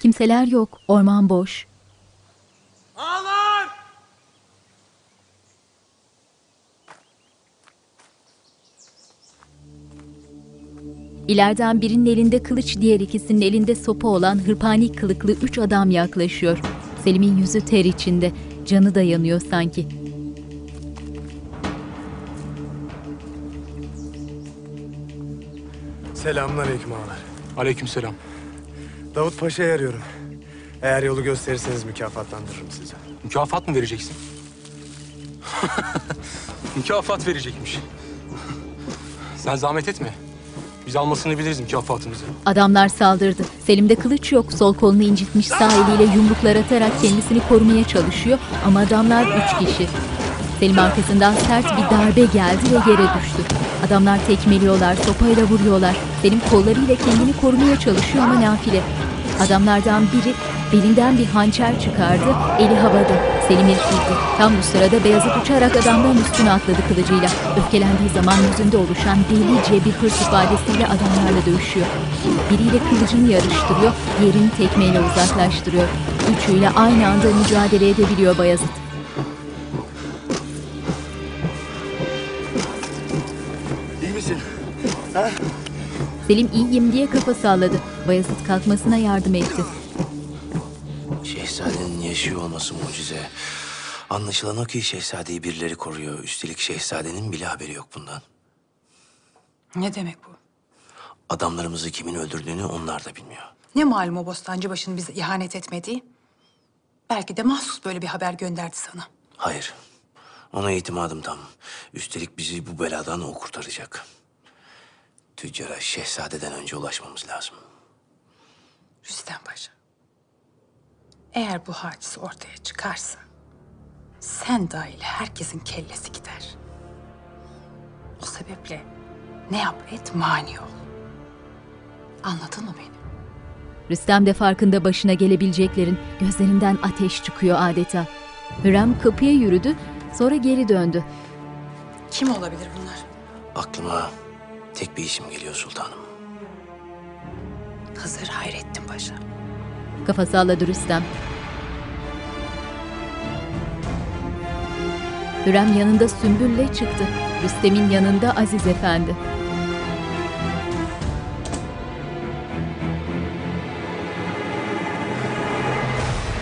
Kimseler yok, orman boş. Ağlar! İleriden birinin elinde kılıç, diğer ikisinin elinde sopa olan hırpani kılıklı üç adam yaklaşıyor. Selim'in yüzü ter içinde, canı da yanıyor sanki. Selamünaleyküm ağalar. Aleykümselam. Davut Paşa'yı arıyorum. Eğer yolu gösterirseniz mükafatlandırırım sizi. Mükafat mı vereceksin? Mükafat verecekmiş. Sen zahmet etme. Biz almasını biliriz mükafatımızı. Adamlar saldırdı. Selim'de kılıç yok. Sol kolunu incitmiş sağ eliyle yumruklar atarak kendisini korumaya çalışıyor. Ama adamlar üç kişi. Selim arkasından sert bir darbe geldi ve yere düştü. Adamlar tekmeliyorlar, sopayla vuruyorlar. Selim kollarıyla kendini korumaya çalışıyor ama nafile. Adamlardan biri belinden bir hançer çıkardı, eli havada. Selim irkildi. Tam bu sırada Beyazıt uçarak adamların üstüne atladı kılıcıyla. Öfkelendiği zaman yüzünde oluşan delice bir hırs ifadesiyle adamlarla dövüşüyor. Biriyle kılıcını yarıştırıyor, diğerini tekmeyle uzaklaştırıyor. Üçüyle aynı anda mücadele edebiliyor Bayezid. İyi misin? Ha? Selim iyiyim diye kafa salladı. Bayezid kalkmasına yardım etti. Şehzadenin yaşıyor olması mucize. Anlaşılan o ki şehzadeyi birileri koruyor. Üstelik şehzadenin bile haberi yok bundan. Ne demek bu? Adamlarımızı kimin öldürdüğünü onlar da bilmiyor. Ne malum o bostancıbaşının bize ihanet etmediği? Belki de mahsus böyle bir haber gönderdi sana. Hayır. Ona itimadım tam. Üstelik bizi bu beladan o kurtaracak. Tüccara şehzadeden önce ulaşmamız lazım. Rüstem Paşa. Eğer bu hadise ortaya çıkarsa... ...sen dahil herkesin kellesi gider. O sebeple ne yap et mani ol. Anladın mı beni? Rüstem de farkında başına gelebileceklerin gözlerinden ateş çıkıyor adeta. Hürrem kapıya yürüdü, sonra geri döndü. Kim olabilir bunlar? Aklıma tek bir isim geliyor sultanım. Hızır Hayrettin Paşa. Kafa salladı Rüstem. Hürrem yanında Sümbül'le çıktı. Rüstem'in yanında Aziz Efendi.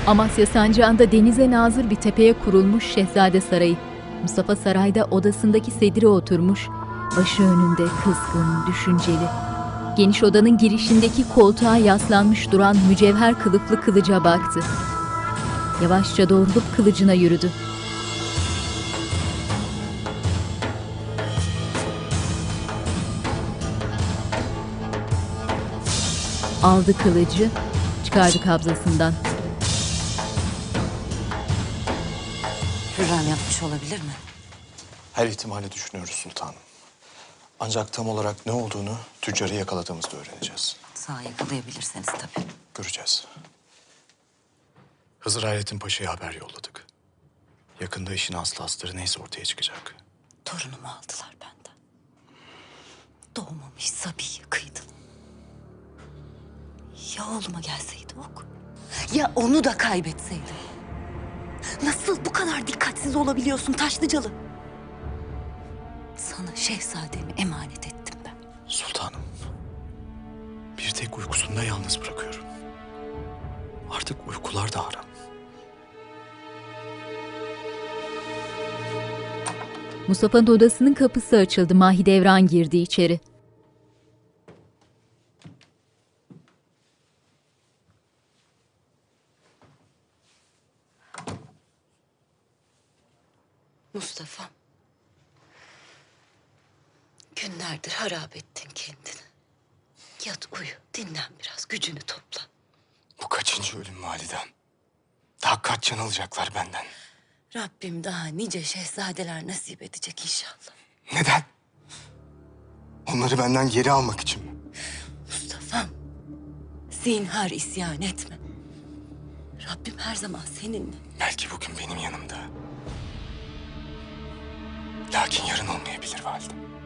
Amasya Sancağı'nda denize nazır bir tepeye kurulmuş Şehzade Sarayı. Mustafa sarayda odasındaki sedire oturmuş, başı önünde kızgın, düşünceli. Geniş odanın girişindeki koltuğa yaslanmış duran mücevher kılıflı kılıca baktı. Yavaşça doğrulup kılıcına yürüdü. Aldı kılıcı, çıkardı kabzasından. Hürrem yapmış olabilir mi? Her ihtimali düşünüyoruz sultanım. Ancak tam olarak ne olduğunu tüccarı yakaladığımızda öğreneceğiz. Sağ yakalayabilirseniz tabii. Göreceğiz. Hızır Hayrettin Paşa'ya haber yolladık. Yakında işin aslı astarı neyse ortaya çıkacak. Torunumu aldılar benden. Doğmamış Sabi'yi kıydılar. Ya oğluma gelseydi ok? Ya onu da kaybetseydim? Nasıl bu kadar dikkatsiz olabiliyorsun Taşlıcalı? Sana şehzademi emanet ettim ben. Sultanım. Bir tek uykusunda yalnız bırakıyorum. Artık uykular da haram. Mustafa'nın odasının kapısı açıldı. Mahidevran girdi içeri. Mustafa. Günlerdir harap ettin kendini. Yat uyu, dinlen biraz, gücünü topla. Bu kaçıncı ölüm validem? Daha kaç can alacaklar benden? Rabbim daha nice şehzadeler nasip edecek inşallah. Neden? Onları benden geri almak için mi? Mustafa'm, zinhar isyan etme. Rabbim her zaman seninle. Belki bugün benim yanımda. Lakin yarın olmayabilir validem.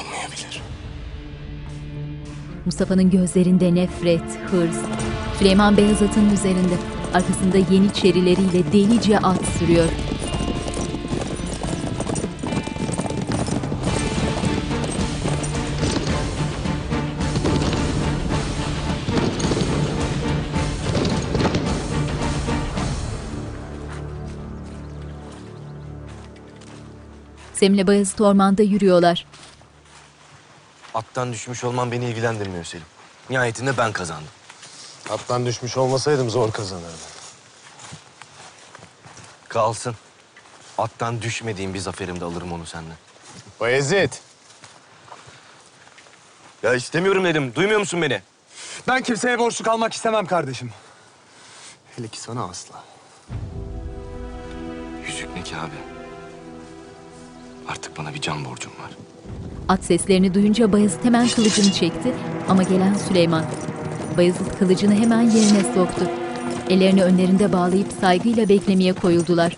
Olmayabilir. Mustafa'nın gözlerinde nefret, hırs. Süleyman Beyazıt'ın üzerinde. Arkasında yeniçerileriyle delice at sürüyor. Sem'le Bayezid ormanda yürüyorlar. Attan düşmüş olman beni ilgilendirmiyor Selim. Nihayetinde ben kazandım. Attan düşmüş olmasaydım zor kazanırdım. Kalsın. Attan düşmediğim bir zaferimde alırım onu senden. Bayezid. Ya istemiyorum dedim. Duymuyor musun beni? Ben kimseye borçlu kalmak istemem kardeşim. Hele ki sana asla. Yüzük ne ki abi? Artık bana bir can borcum var. At seslerini duyunca Bayezid hemen kılıcını çekti ama gelen Süleyman. Bayezid kılıcını hemen yerine soktu. Ellerini önlerinde bağlayıp saygıyla beklemeye koyuldular.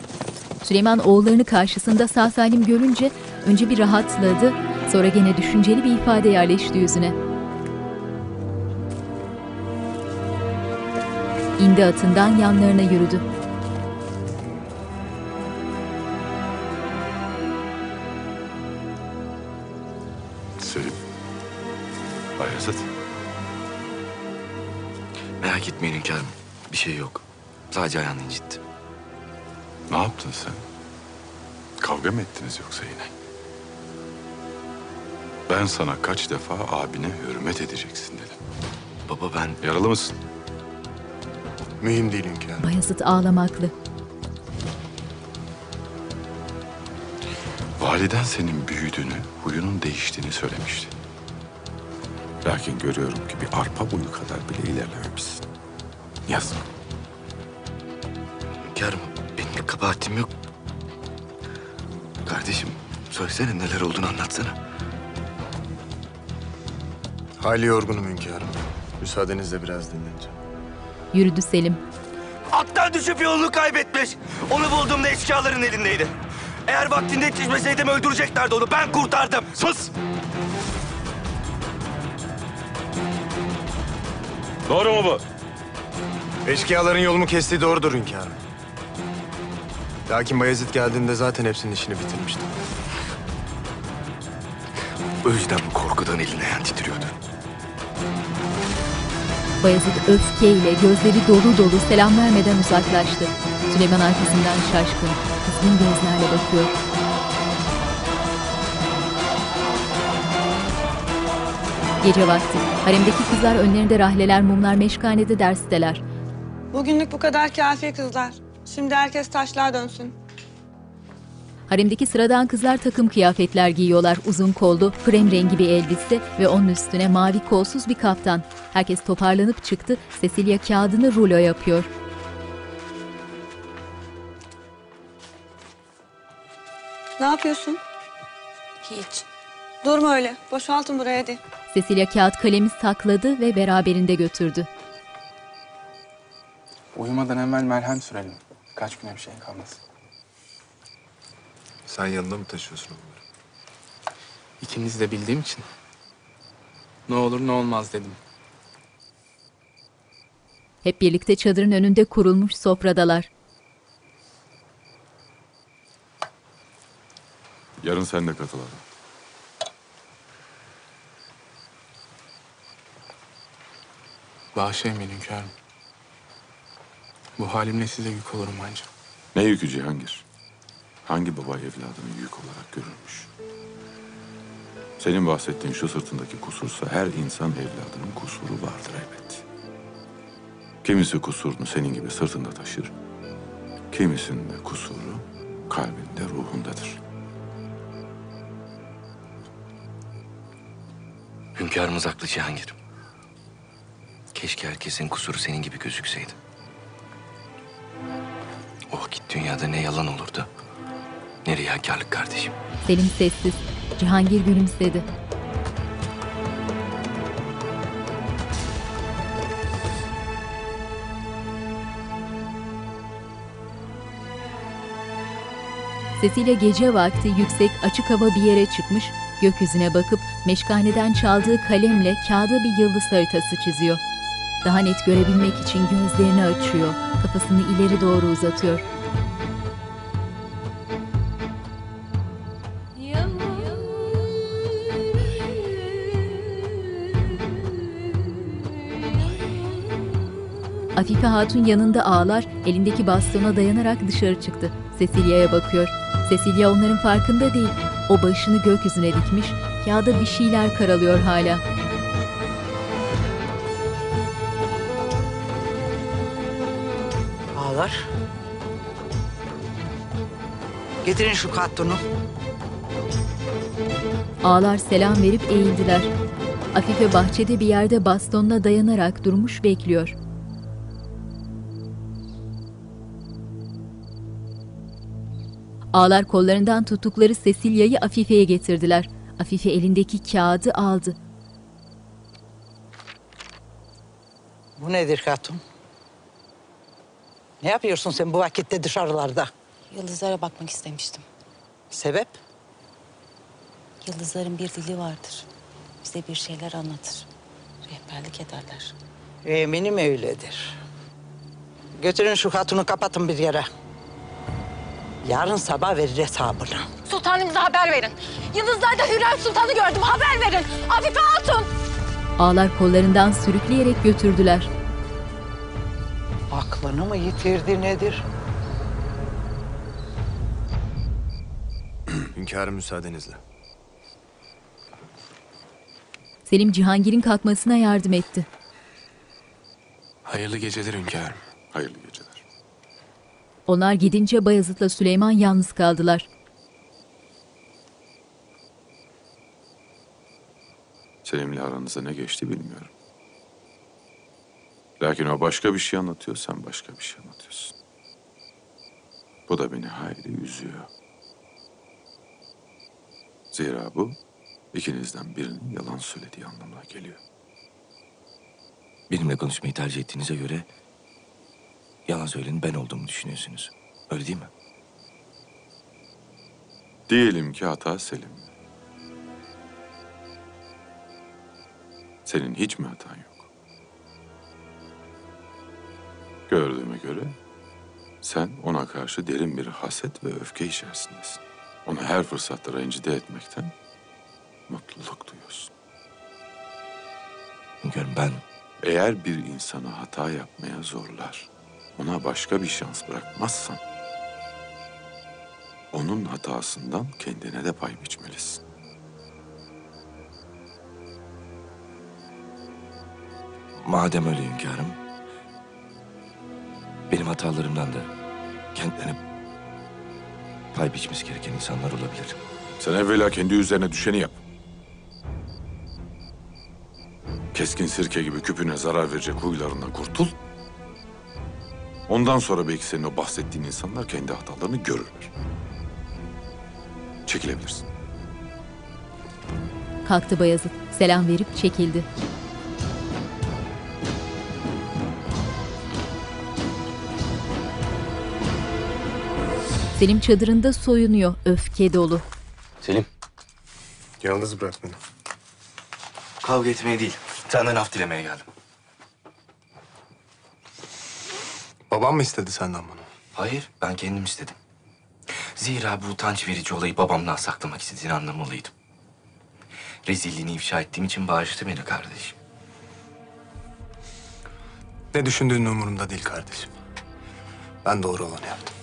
Süleyman oğullarını karşısında sağ salim görünce önce bir rahatladı, sonra gene düşünceli bir ifade yerleşti yüzüne. İndi atından yanlarına yürüdü. Şey yok. Sadece ayağını incitti. Ne yaptın sen? Kavga mı ettiniz yoksa yine? Ben sana kaç defa abine hürmet edeceksin dedim. Baba ben... Yaralı mısın? Mühim değil hünkârım. Bayezid ağlamaklı. Validen senin büyüdüğünü, huyunun değiştiğini söylemişti. Lakin görüyorum ki bir arpa boyu kadar bile ilerlememişsin. Yazık. Hünkârım benim bir kabahatim yok. Kardeşim söylesene neler olduğunu anlatsana. Hayli yorgunum hünkârım. Müsaadenizle biraz dinleneceğim. Yürüdü Selim. Attan düşüp yolunu kaybetmiş. Onu bulduğumda eşkıyaların elindeydi. Eğer vaktinde yetişmeseydim öldüreceklerdi onu. Ben kurtardım. Sus! Doğru mu bu? Eşkıyaların yolumu kestiği doğrudur hünkârım. Lakin Bayezid geldiğinde zaten hepsinin işini bitirmiştim. O yüzden bu korkudan elin ayağın titriyordu. Bayezid öfkeyle gözleri dolu dolu selam vermeden uzaklaştı. Süleyman arkasından şaşkın, kızgın gözlerle bakıyor. Gece vakti. Haremdeki kızlar önlerinde rahleler, mumlar, meşkanede dersteler. Bugünlük bu kadar kafi kızlar. Şimdi herkes taşlığa dönsün. Haremdeki sıradan kızlar takım kıyafetler giyiyorlar. Uzun kollu, krem rengi bir elbise ve onun üstüne mavi kolsuz bir kaftan. Herkes toparlanıp çıktı. Cecilia kağıdını rulo yapıyor. Ne yapıyorsun? Hiç. Durma öyle. Boşaltın buraya hadi. Cecilia kağıt kalemi sakladı ve beraberinde götürdü. Uyumadan hemen merhem sürelim. Kaç güne bir şey kalmasın. Sen yanında mı taşıyorsun onları? İkiniz de bildiğim için. Ne olur ne olmaz dedim. Hep birlikte çadırın önünde kurulmuş sofradalar. Yarın sen de katıl abi. Bağışlayın beni hünkârım. Bu halimle size yük olurum ancak. Ne yükü Cihangir? Hangi baba evladını yük olarak görürmüş? Senin bahsettiğin şu sırtındaki kusursa her insan evladının kusuru vardır elbet. Kimisi kusurunu senin gibi sırtında taşır. Kimisinin de kusuru kalbinde, ruhundadır. Hünkârımız haklı Cihangir. Keşke herkesin kusuru senin gibi gözükseydi. O vakit dünyada ne yalan olurdu, ne riyakarlık kardeşim. Selim sessiz. Cihangir gülümsedi. Cecilia gece vakti yüksek açık hava bir yere çıkmış, gökyüzüne bakıp meşkaneden çaldığı kalemle kağıda bir yıldız haritası çiziyor. Daha net görebilmek için gözlerini açıyor, kafasını ileri doğru uzatıyor. Afife Hatun yanında ağlar, elindeki bastona dayanarak dışarı çıktı. Cecilia'ya bakıyor. Cecilia onların farkında değil. O başını gökyüzüne dikmiş, kağıda bir şeyler karalıyor hala. Ağlar. Getirin şu katunu. Ağlar selam verip eğildiler. Afife bahçede bir yerde bastonla dayanarak durmuş bekliyor. Ağlar kollarından tuttukları Cecilia'yı Afife'ye getirdiler. Afife elindeki kağıdı aldı. Bu nedir hatun? Ne yapıyorsun sen bu vakitte dışarılarda? Yıldızlara bakmak istemiştim. Sebep? Yıldızların bir dili vardır. Bize bir şeyler anlatır. Rehberlik ederler. Eminim öyledir. Götürün şu hatunu kapatın bir yere. Yarın sabah verir hesabını. Sultanımıza haber verin. Yıldızlarda Hürrem Sultan'ı gördüm. Haber verin. Afife Hatun. Ağlar kollarından sürükleyerek götürdüler. Aklını mı yitirdi nedir? Hünkârım müsaadenizle. Selim Cihangir'in kalkmasına yardım etti. Hayırlı geceler hünkârım. Hayırlı geceler. Onlar gidince Bayezid'le Süleyman yalnız kaldılar. Selim'le aranızda ne geçti bilmiyorum. Lakin o başka bir şey anlatıyor, sen başka bir şey anlatıyorsun. Bu da beni hayli üzüyor. Zira bu ikinizden birinin yalan söylediği anlamına geliyor. Benimle konuşmayı tercih ettiğinize göre yalan söyleyenin ben olduğumu düşünüyorsunuz. Öyle değil mi? Diyelim ki hata Selim. Senin hiç mi hatan yok? Gördüğüme göre sen ona karşı derin bir haset ve öfke içerisindesin. Onu her fırsatta rencide etmekten mutluluk duyuyorsun. Hünkârım ben... Eğer bir insanı hata yapmaya zorlar, ona başka bir şans bırakmazsan... ...onun hatasından kendine de pay biçmelisin. Madem öyle hünkârım... ...benim hatalarımdan da kendilerine pay biçmesi gereken insanlar olabilir. Sen evvela kendi üzerine düşeni yap. Keskin sirke gibi küpüne zarar verecek huylarından kurtul. Ondan sonra belki senin o bahsettiğin insanlar kendi hatalarını görürler. Çekilebilirsin. Kalktı Bayezid. Selam verip çekildi. Selim çadırında soyunuyor, öfke dolu. Selim. Yalnız bırak beni. Kavga etmeye değil, senden af dilemeye geldim. Babam mı istedi senden bunu? Hayır, ben kendim istedim. Zira bu utanç verici olayı babamdan saklamak istediğini anlamalıydım. Rezilliğini ifşa ettiğim için bağışladı beni kardeşim. Ne düşündüğün umurumda değil kardeşim. Ben doğru olanı yaptım.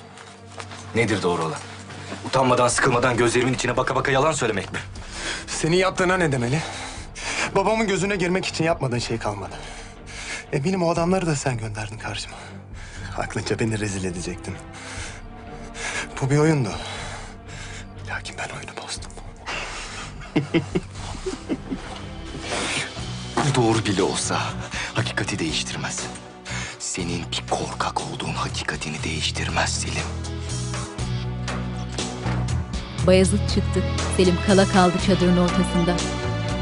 Nedir doğru olan? Utanmadan, sıkılmadan gözlerimin içine baka baka yalan söylemek mi? Senin yaptığına ne demeli? Babamın gözüne girmek için yapmadığın şey kalmadı. Eminim o adamları da sen gönderdin karşıma. Aklınca beni rezil edecektin. Bu bir oyundu. Lakin ben oyunu bozdum. Bu doğru bile olsa hakikati değiştirmez. Senin bir korkak olduğun hakikatini değiştirmez Selim. Bayezid çıktı. Selim kala kaldı çadırın ortasında.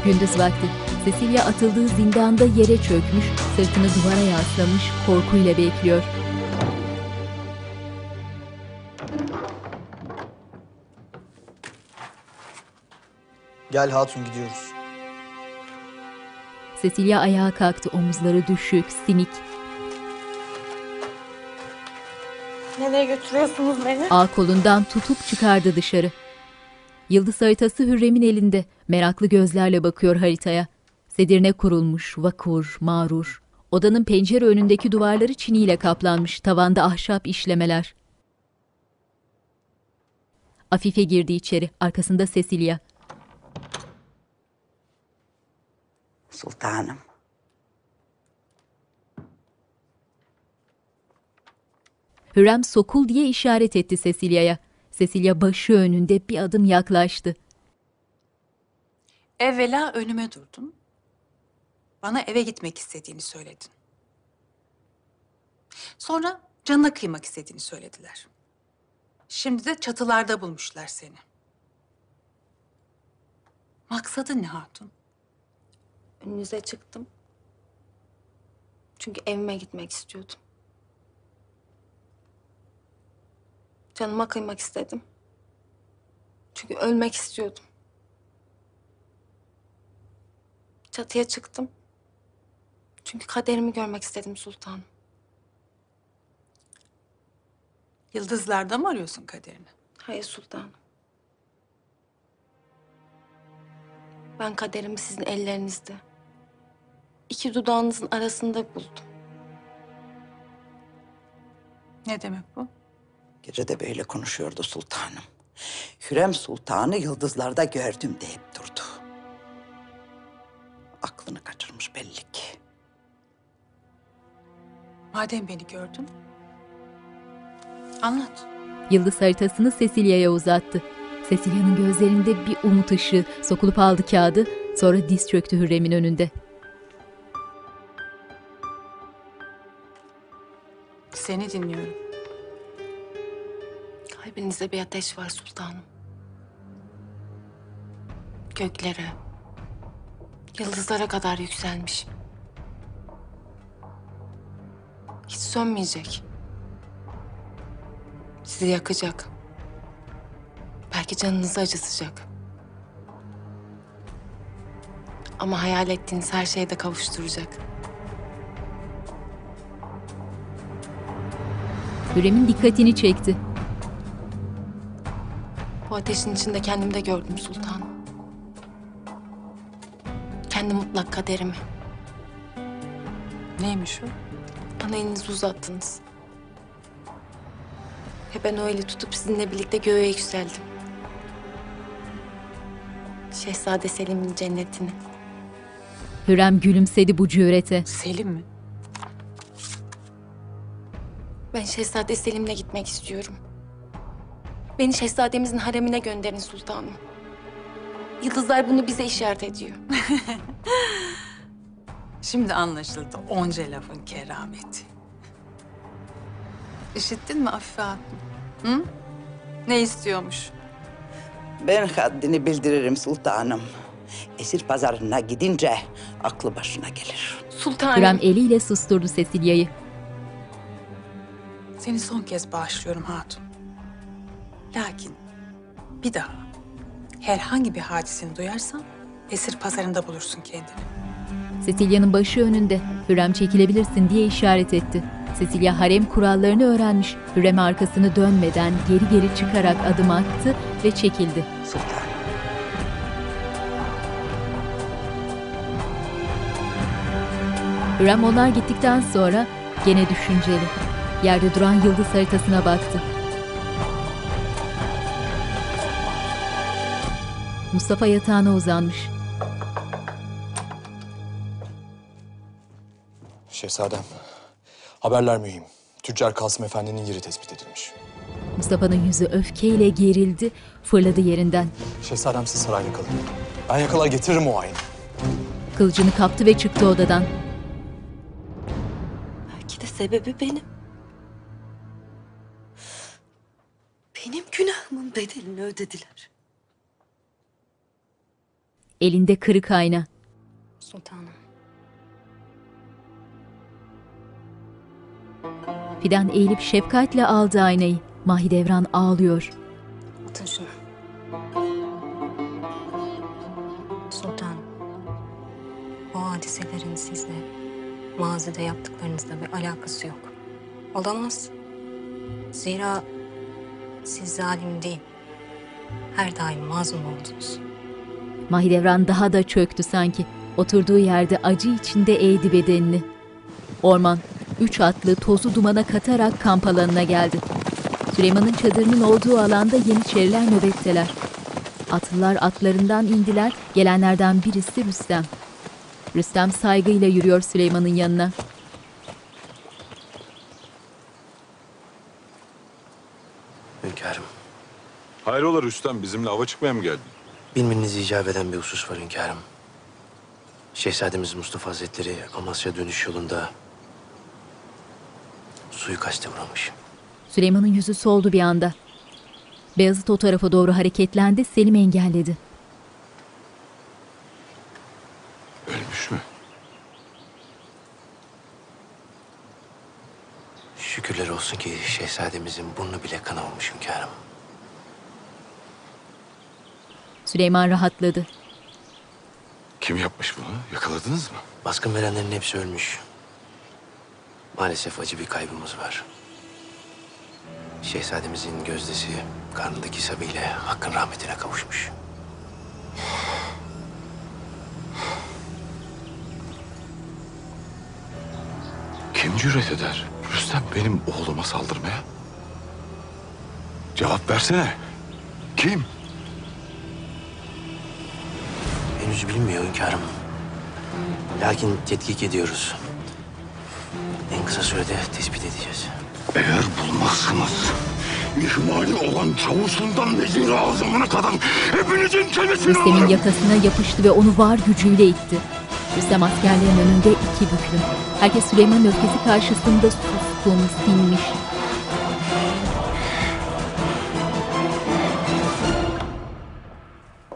Gündüz vakti. Cecilia atıldığı zindanda yere çökmüş, sırtını duvara yaslamış, korkuyla bekliyor. Gel hatun gidiyoruz. Cecilia ayağa kalktı, omuzları düşük, sinik. Nereye götürüyorsunuz beni? Ağ kolundan tutup çıkardı dışarı. Yıldız haritası Hürrem'in elinde. Meraklı gözlerle bakıyor haritaya. Sedirine kurulmuş, vakur, mağrur. Odanın pencere önündeki duvarları çiniyle kaplanmış. Tavanda ahşap işlemeler. Afife girdi içeri. Arkasında Cecilia. Sultanım. Hürrem sokul diye işaret etti Cecilia'ya. Cecilia başı önünde bir adım yaklaştı. Evvela önüme durdun. Bana eve gitmek istediğini söyledin. Sonra canına kıymak istediğini söylediler. Şimdi de çatılarda bulmuşlar seni. Maksadın ne hatun? Önünüze çıktım. Çünkü evime gitmek istiyordum. Canıma kıymak istedim. Çünkü ölmek istiyordum. Çatıya çıktım. Çünkü kaderimi görmek istedim sultanım. Yıldızlarda mı arıyorsun kaderini? Hayır sultanım. Ben kaderimi sizin ellerinizde. iki dudağınızın arasında buldum. Ne demek bu? Gece de böyle konuşuyordu sultanım. Hürrem Sultan'ı yıldızlarda gördüm deyip durdu. Aklını kaçırmış belli ki. Madem beni gördün, anlat. Yıldız haritasını Cecilia'ya uzattı. Cecilia'nın gözlerinde bir umut ışığı sokulup aldı kağıdı, sonra diz çöktü Hürrem'in önünde. Seni dinliyorum. Kalbinizde bir ateş var sultanım. Göklere, yıldızlara kadar yükselmiş. Hiç sönmeyecek. Sizi yakacak. Belki canınızı acıtacak. Ama hayal ettiğiniz her şeye de kavuşturacak. Hürrem'in dikkatini çekti. Bu ateşin içinde kendimi de gördüm sultanım. Kendi mutlak kaderimi. Neymiş o? Bana elinizi uzattınız. Ve ben o eli tutup sizinle birlikte göğe yükseldim. Şehzade Selim'in cennetini. Hürrem gülümsedi bu cürete. Selim mi? Ben Şehzade Selim'le gitmek istiyorum. Beni şehzademizin haremine gönderin sultanım. Yıldızlar bunu bize işaret ediyor. Şimdi anlaşıldı onca lafın kerameti. İşittin mi Afife Hatun? Hı? Ne istiyormuş? Ben haddini bildiririm sultanım. Esir pazarına gidince aklı başına gelir. Sultanım. Hürrem eliyle susturdu Cecilia'yı. Seni son kez bağışlıyorum Hatun. Lakin bir daha herhangi bir hadiseni duyarsan esir pazarında bulursun kendini. Cecilia'nın başı önünde. Hürrem çekilebilirsin diye işaret etti. Cecilia harem kurallarını öğrenmiş. Hürrem arkasını dönmeden geri geri çıkarak adım attı ve çekildi. Sultan. Hürrem onlar gittikten sonra gene düşünceli. Yerde duran yıldız haritasına baktı. Mustafa yatağına uzanmış. Şehzadem, haberler mühim. Tüccar Kasım Efendi'nin yeri tespit edilmiş. Mustafa'nın yüzü öfkeyle gerildi, fırladı yerinden. Şehzadem siz sarayda kalın. Ben yakalar getiririm o ayını. Kılıcını kaptı ve çıktı odadan. Belki de sebebi benim. Benim günahımın bedelini ödediler. Elinde kırık ayna. Sultanım. Fidan eğilip şefkatle aldı aynayı. Mahidevran ağlıyor. Atın şunu. Sultan, bu hadiselerin sizle, mazide yaptıklarınızla bir alakası yok. Olamaz. Zira siz zalim değil, her daim mazlum oldunuz. Mahidevran daha da çöktü sanki. Oturduğu yerde acı içinde eğdi bedenini. Orman, üç atlı tozu dumana katarak kamp alanına geldi. Süleyman'ın çadırının olduğu alanda Yeniçeriler nöbetteler. Atlılar atlarından indiler, gelenlerden birisi Rüstem. Rüstem saygıyla yürüyor Süleyman'ın yanına. Hünkârım, Hayrola Rüstem bizimle ava çıkmaya mı geldin? Bilmenizi icap eden bir husus var hünkârım. Şehzademiz Mustafa Hazretleri Amasya dönüş yolunda suikaste uğramış. Süleyman'ın yüzü soldu bir anda. Beyazıt o tarafa doğru hareketlendi, Selim engelledi. Ölmüş mü? Şükürler olsun ki şehzademizin burnu bile kanamamış hünkârım. Süleyman rahatladı. Kim yapmış bunu? Yakaladınız mı? Baskın verenlerin hepsi ölmüş. Maalesef acı bir kaybımız var. Şehzademizin gözdesi karnındaki sabiyle hakkın rahmetine kavuşmuş. Kim cüret eder? Rüstem benim oğluma saldırmaya. Cevap versene. Kim? Henüz bilinmiyor hünkârım. Lakin tetkik ediyoruz. En kısa sürede tespit edeceğiz. Eğer bulmazsanız ihmali olan çavuşundan vezir azamına kadar hepinizin çenesini Rüstem'in alırım. yakasına yapıştı ve onu var gücüyle itti. Rüstem askerlerin önünde iki büklüm. Herkes Süleyman'ın öfkesi karşısında suskun, sinmiş.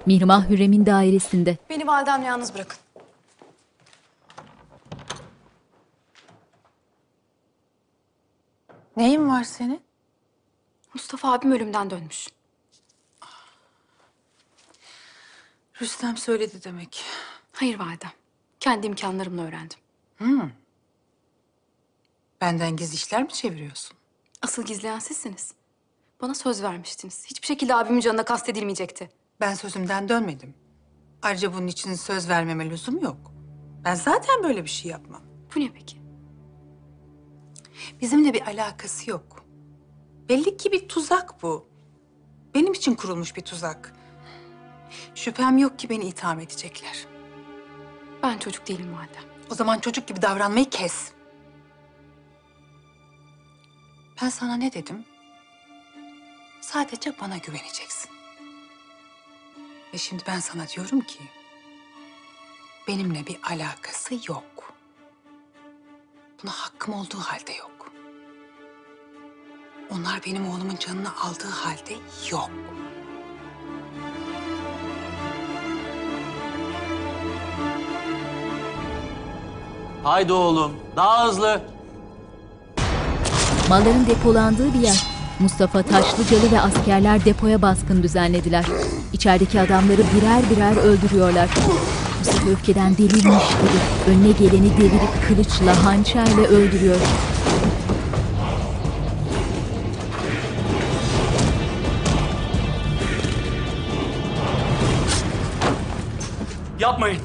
Mihrimah Hürrem'in dairesinde. Beni validemle yalnız bırakın. Neyin var senin? Mustafa abim ölümden dönmüş. Rüstem söyledi demek. Hayır validem. Kendi imkanlarımla öğrendim. Hmm. Benden gizli işler mi çeviriyorsun? Asıl gizleyen sizsiniz. Bana söz vermiştiniz. Hiçbir şekilde abimin canına kastedilmeyecekti. Ben sözümden dönmedim. Ayrıca bunun için söz vermeme lüzum yok. Ben zaten böyle bir şey yapmam. Bu ne peki? Bizimle bir alakası yok. Belli ki bir tuzak bu. Benim için kurulmuş bir tuzak. Şüphem yok ki beni itham edecekler. Ben çocuk değilim validem. O zaman çocuk gibi davranmayı kes. Ben sana ne dedim? Sadece bana güveneceksin. Ve şimdi ben sana diyorum ki... ...benimle bir alakası yok. Buna hakkım olduğu halde yok. Onlar benim oğlumun canını aldığı halde yok. Haydi oğlum, daha hızlı. Malların depolandığı bir yer. Mustafa Taşlıcalı ve askerler depoya baskın düzenlediler. İçerideki adamları birer birer öldürüyorlar. Mustafa öfkeden delirmiş gibi önüne geleni devirip kılıçla, hançerle öldürüyor. Yapmayın.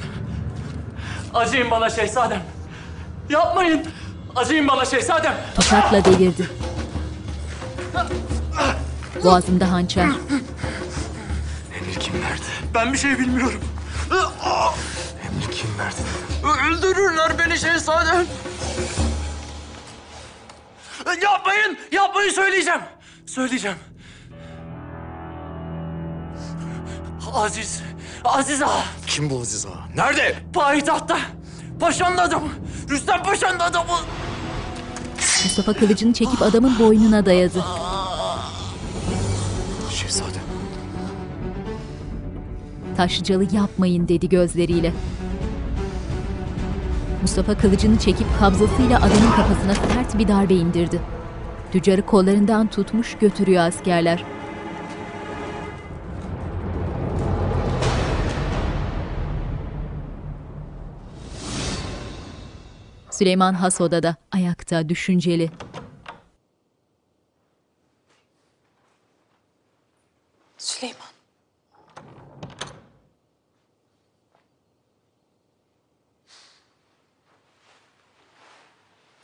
Acıyın bana şehzadem. Yapmayın. Acıyın bana şehzadem. Tokatla devirdi. Boğazında hançer. Emir kim verdi? Ben bir şey bilmiyorum. Emri kim verdi? Öldürürler beni şehzadem. Yapmayın. Yapmayın söyleyeceğim. Söyleyeceğim. Aziz. Aziz ağa. Kim bu Aziz Ağa? Nerede? Payitahtta. Paşanın adamı. Rüstem Paşa'nın adamı. Mustafa kılıcını çekip adamın boynuna dayadı. Şehzadem. Taşlıcalı yapmayın dedi gözleriyle. Mustafa kılıcını çekip kabzasıyla adamın kafasına sert bir darbe indirdi. Tüccarı kollarından tutmuş götürüyor askerler. Süleyman has odada, ayakta, düşünceli. Süleyman.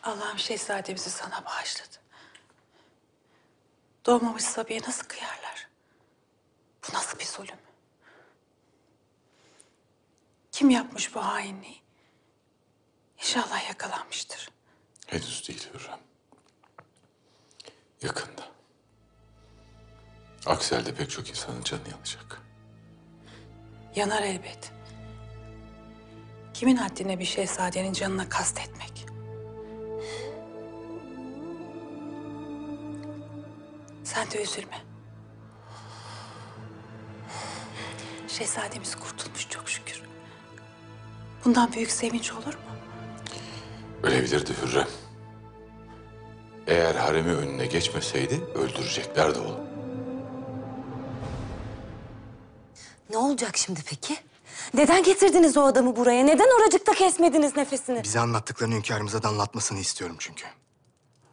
Allah'ım şehzademizi sana bağışladı. Doğmamış Sabi'ye nasıl kıyarlar? Bu nasıl bir zulüm? Kim yapmış bu hainliği? İnşallah yakalanmıştır. Henüz değil Hürrem. Yakında. Aksi halde pek çok insanın canı yanacak. Yanar elbet. Kimin haddine bir şehzadenin canına kastetmek? Sen de üzülme. Şehzademiz kurtulmuş çok şükür. Bundan büyük sevinç olur mu? Ölebilirdi Hürrem. Eğer haremi önüne geçmeseydi öldüreceklerdi onu. Ne olacak şimdi peki? Neden getirdiniz o adamı buraya? Neden oracıkta kesmediniz nefesini? Bize anlattıklarını hünkârımıza da anlatmasını istiyorum çünkü.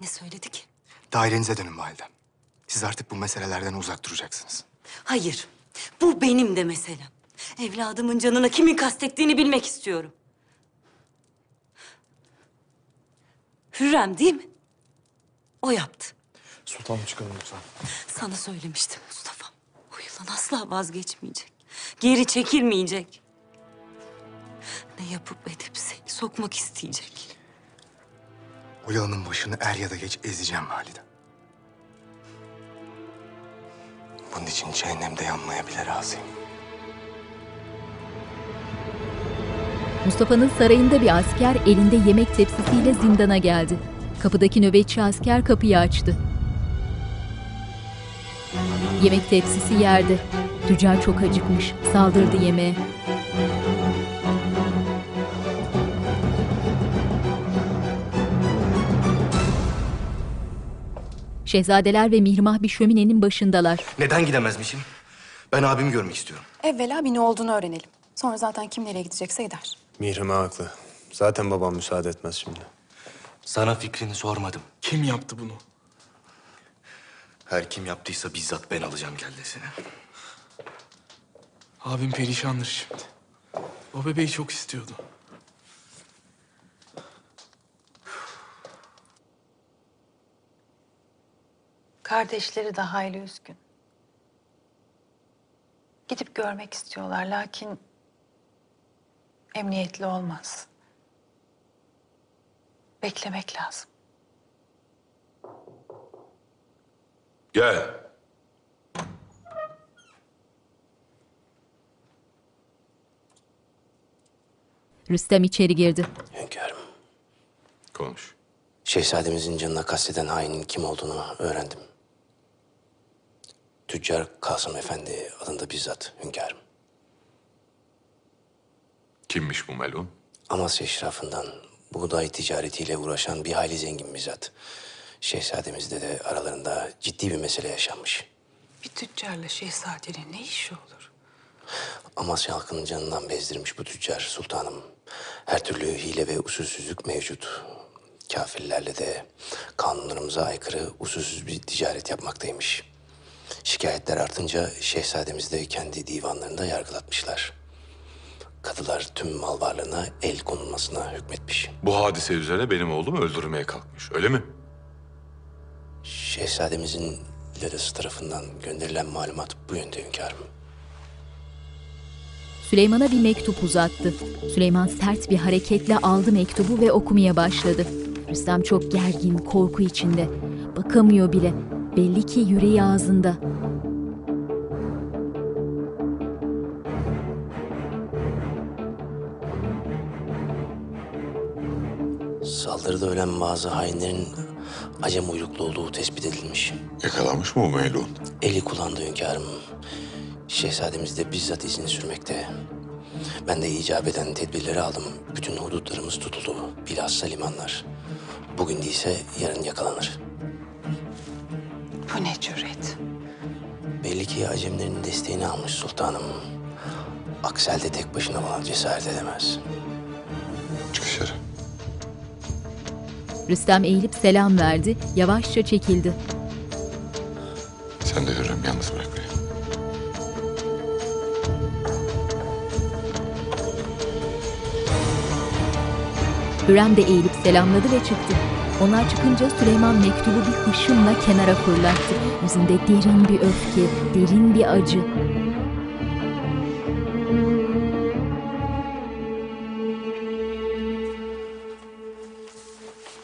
Ne söyledi ki? Dairenize dönün validem. Siz artık bu meselelerden uzak duracaksınız. Hayır. Bu benim de meselem. Evladımın canına kimin kastettiğini bilmek istiyorum. Hürrem değil mi? O yaptı. Sultanım çıkalım lütfen. Sana söylemiştim Mustafa. O yılan asla vazgeçmeyecek. Geri çekilmeyecek. Ne yapıp edip seni sokmak isteyecek. O yılanın başını er ya da geç ezeceğim Halide. Bunun için cehennemde yanmaya bile razıyım. Mustafa'nın sarayında bir asker elinde yemek tepsisiyle zindana geldi. Kapıdaki nöbetçi asker kapıyı açtı. Yemek tepsisi yerde. Tüccar çok acıkmış. Saldırdı yemeğe. Şehzadeler ve Mihrimah bir şöminenin başındalar. Neden gidemezmişim? Ben abimi görmek istiyorum. Evvela bir ne olduğunu öğrenelim. Sonra zaten kim nereye gidecekse gider. Mihrimah haklı. Zaten babam müsaade etmez şimdi. Sana fikrini sormadım. Kim yaptı bunu? Her kim yaptıysa bizzat ben alacağım kellesini. Abim perişandır şimdi. O bebeği çok istiyordu. Kardeşleri de hayli üzgün. Gidip görmek istiyorlar lakin emniyetli olmaz. Beklemek lazım. Gel. Rüstem içeri girdi. Hünkârım, Konuş. şehzademizin canına kasteden hainin kim olduğunu öğrendim. Tüccar Kasım Efendi adında bizzat hünkârım. Kimmiş bu melun? Amasya eşrafından buğday ticaretiyle uğraşan bir hayli zengin bizzat. Şehzademizde de aralarında ciddi bir mesele yaşanmış. Bir tüccarla şehzadenin ne işi olur? Amasya halkının canından bezdirmiş bu tüccar sultanım. Her türlü hile ve usulsüzlük mevcut. Kafirlerle de kanunlarımıza aykırı usulsüz bir ticaret yapmaktaymış. Şikayetler artınca şehzademiz de kendi divanlarında yargılatmışlar. Kadılar tüm mal varlığına el konulmasına hükmetmiş. Bu hadise üzerine benim oğlum öldürmeye kalkmış. Öyle mi? Şehzademizin Ladası tarafından gönderilen malumat bu yönde hünkârım. Süleyman'a bir mektup uzattı. Süleyman sert bir hareketle aldı mektubu ve okumaya başladı. Rüstem çok gergin, korku içinde. Bakamıyor bile. Belli ki yüreği ağzında. Saldırıda ölen bazı hainlerin Acem uyruklu olduğu tespit edilmiş. Yakalanmış mı bu melun? Eli kullandı hünkârım. Şehzademiz de bizzat izini sürmekte. Ben de icap eden tedbirleri aldım. Bütün hudutlarımız tutuldu. Bilhassa limanlar. Bugün değilse yarın yakalanır. Bu ne cüret? Belli ki Acemlerin desteğini almış sultanım. Aksel de tek başına buna cesaret edemez. Çık dışarı. Rüstem eğilip selam verdi, yavaşça çekildi. Sen de Hürrem yalnız bırak beni. Hürrem de eğilip selamladı ve çıktı. Onlar çıkınca Süleyman mektubu bir hışımla kenara fırlattı. Yüzünde derin bir öfke, derin bir acı.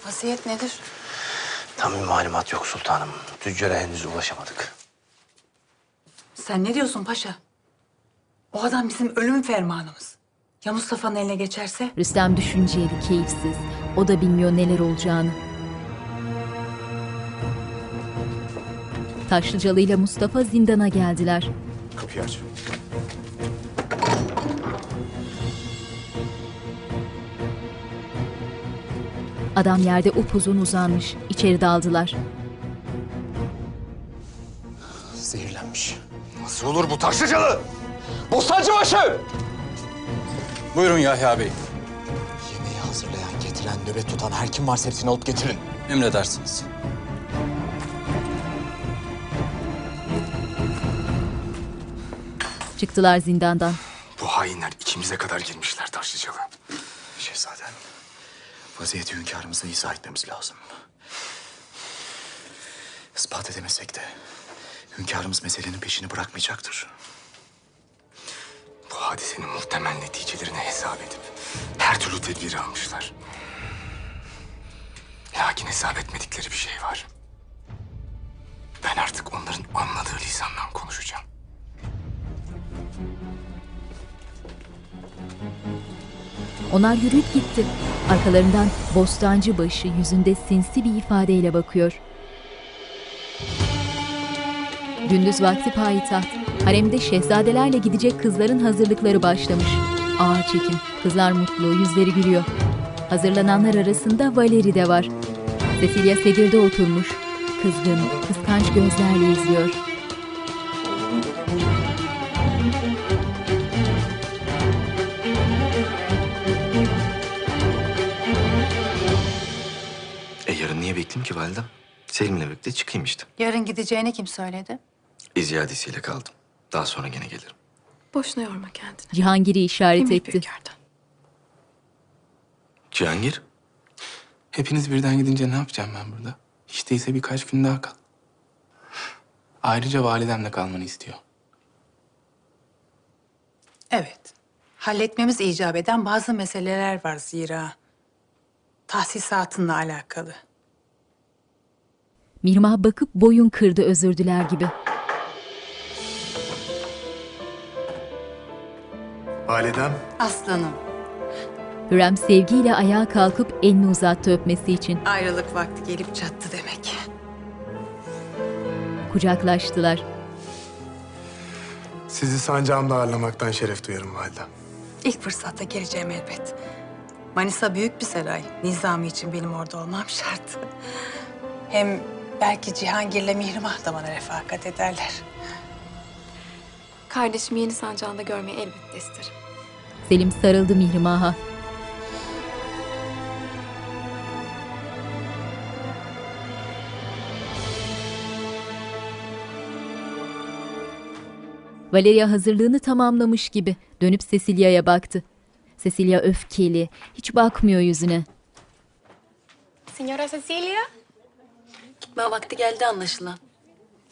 Vaziyet nedir? Tam bir malumat yok sultanım. Tüccara henüz ulaşamadık. Sen ne diyorsun paşa? O adam bizim ölüm fermanımız. Ya Mustafa'nın eline geçerse? Rüstem düşünceli, keyifsiz. O da bilmiyor neler olacağını. Taşlıcalı ile Mustafa zindana geldiler. Kapıyı aç. Adam yerde upuzun uzanmış. İçeri daldılar. Zehirlenmiş. Nasıl olur bu taşlıcalı? Bostancıbaşı! Buyurun Yahya Bey. Yemeği hazırlayan, getiren, nöbet tutan her kim varsa hepsini alıp getirin. Emredersiniz. Çıktılar zindandan. Bu hainler içimize kadar girmişler Taşlıcalı. Vaziyeti hünkârımıza izah etmemiz lazım. Ispat edemesek de hünkârımız meselenin peşini bırakmayacaktır. Bu hadisenin muhtemel neticelerini hesap edip her türlü tedbiri almışlar. Lakin hesap etmedikleri bir şey var. Ben artık onların anladığı lisandan konuşacağım. Onlar yürüyüp gitti. Arkalarından bostancı başı yüzünde sinsi bir ifadeyle bakıyor. Gündüz vakti payitaht. Haremde şehzadelerle gidecek kızların hazırlıkları başlamış. Ağır çekim. Kızlar mutlu, yüzleri gülüyor. Hazırlananlar arasında Valeri de var. Cecilia sedirde oturmuş. Kızgın, kıskanç gözlerle izliyor. Bekleyeyim ki validem? Selim'le birlikte çıkayım işte. Yarın gideceğini kim söyledi? İziyadesiyle kaldım. Daha sonra gene gelirim. Boşuna yorma kendini. Cihangir'i işaret Kim etti. Cihangir? Hepiniz birden gidince ne yapacağım ben burada? Hiç değilse birkaç gün daha kal. Ayrıca validemle kalmanı istiyor. Evet. Halletmemiz icap eden bazı meseleler var zira. Tahsisatınla alakalı. Mirmah bakıp boyun kırdı özür diler gibi. Validem. Aslanım. Hürrem sevgiyle ayağa kalkıp elini uzattı öpmesi için. Ayrılık vakti gelip çattı demek. Kucaklaştılar. Sizi sancağımda ağırlamaktan şeref duyarım validem. İlk fırsatta geleceğim elbet. Manisa büyük bir saray. Nizami için benim orada olmam şart. Hem belki Cihangir'le Mihrimah da bana refakat ederler. Kardeşimi yeni sancağında görmeyi elbette isterim. Selim sarıldı Mihrimah'a. Valeria hazırlığını tamamlamış gibi dönüp Cecilia'ya baktı. Cecilia öfkeli, hiç bakmıyor yüzüne. Signora Cecilia? Gitme vakti geldi anlaşılan.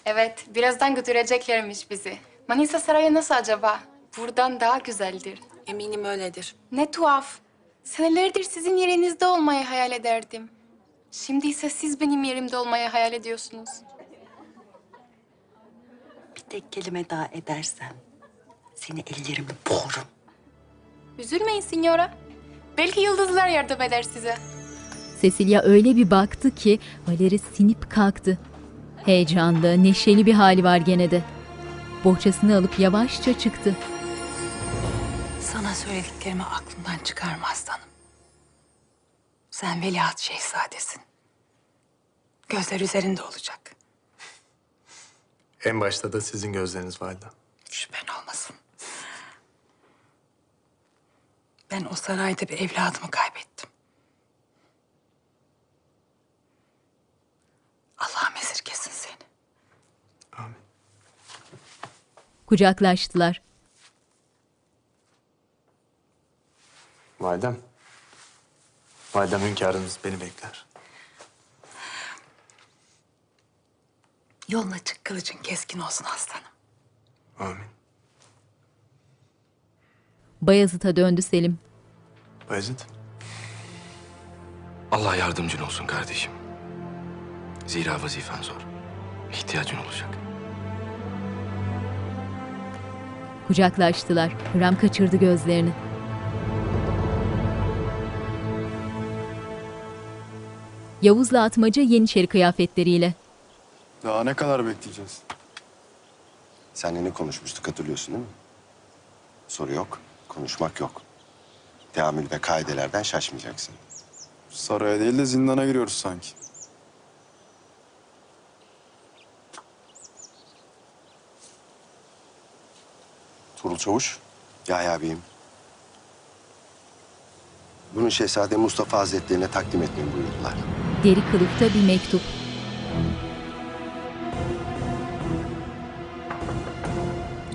Evet, birazdan götüreceklermiş bizi. Manisa Sarayı nasıl acaba? Buradan daha güzeldir. Eminim öyledir. Ne tuhaf. Senelerdir sizin yerinizde olmayı hayal ederdim. Şimdi ise siz benim yerimde olmayı hayal ediyorsunuz. Bir tek kelime daha edersen seni ellerimle boğurum. Üzülmeyin Signora. Belki yıldızlar yardım eder size. Cecilia öyle bir baktı ki Valeri sinip kalktı. Heyecanlı, neşeli bir hali var gene de. Bohçasını alıp yavaşça çıktı. Sana söylediklerimi aklından çıkarma aslanım. Sen veliaht şehzadesin. Gözler üzerinde olacak. En başta da sizin gözleriniz validem. Şüphen olmasın. Ben o sarayda bir evladımı kaybettim. Allah'ım esirgesin seni. Kucaklaştılar. Validem. Validem hünkârınız beni bekler. Yolun açık kılıcın keskin olsun aslanım. Amin. Bayezid'e döndü Selim. Bayezid. Allah yardımcın olsun kardeşim. Zira vazifen zor. İhtiyacın olacak. Kucaklaştılar. Hürrem kaçırdı gözlerini. Yavuz'la Atmaca Yeniçeri kıyafetleriyle. Daha ne kadar bekleyeceğiz? Seninle ne konuşmuştuk hatırlıyorsun değil mi? Soru yok, konuşmak yok. Teamül ve kaidelerden şaşmayacaksın. Saraya değil de zindana giriyoruz sanki. Turul Çavuş. Yahya Bey'im. Bunu Şehzade Mustafa Hazretlerine takdim etmemi buyurdular. Deri kılıfta bir mektup.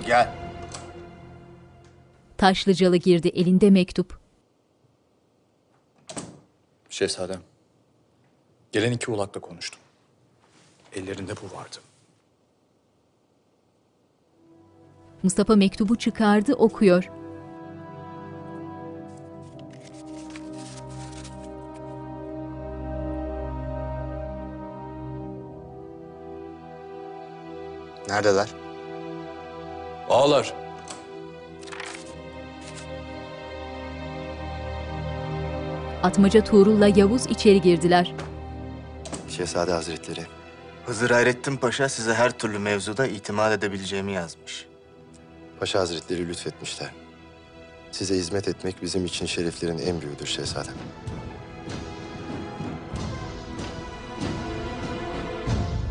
Gel. Taşlıcalı girdi elinde mektup. Şehzadem. Gelen iki ulakla konuştum. Ellerinde bu vardı. Mustafa mektubu çıkardı, okuyor. Neredeler? Ağlar. Atmaca Tuğrul'la Yavuz içeri girdiler. Şehzade Hazretleri, Hızır Hayrettin Paşa size her türlü mevzuda itimat edebileceğimi yazmış. Paşa Hazretleri lütfetmişler. Size hizmet etmek bizim için şereflerin en büyüğüdür şehzadem.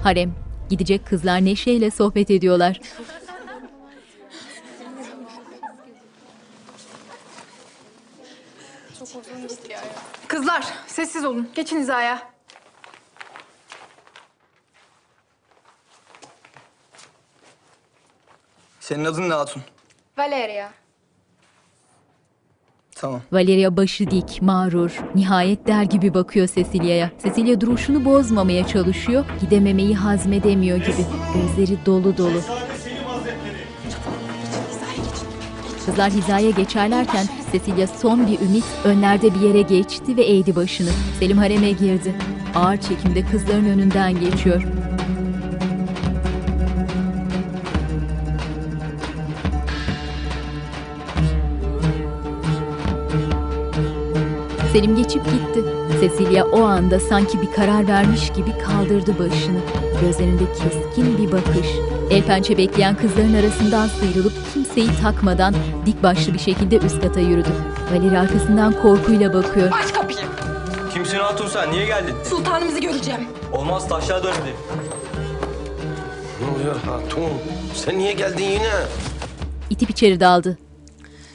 Harem. Gidecek kızlar neşeyle sohbet ediyorlar. Kızlar sessiz olun. Geçin hizaya. Senin adın ne Hatun? Valeria. Tamam. Valeria başı dik, mağrur, nihayet der gibi bakıyor Cecilia'ya. Cecilia duruşunu bozmamaya çalışıyor, gidememeyi hazmedemiyor gibi. Gözleri dolu dolu. Kızlar hizaya geçerlerken Cecilia son bir ümit önlerde bir yere geçti ve eğdi başını. Selim hareme girdi. Ağır çekimde kızların önünden geçiyor. Selim geçip gitti. Cecilia o anda sanki bir karar vermiş gibi kaldırdı başını. Gözlerinde keskin bir bakış. El pençe bekleyen kızların arasından sıyrılıp kimseyi takmadan dik başlı bir şekilde üst kata yürüdü. Valeri arkasından korkuyla bakıyor. Aç kapıyı. Kimsin Hatun sen? Niye geldin? Sultanımızı göreceğim. Olmaz taşlar dönmedi. Ne oluyor hatun? Sen niye geldin yine? İtip içeri daldı.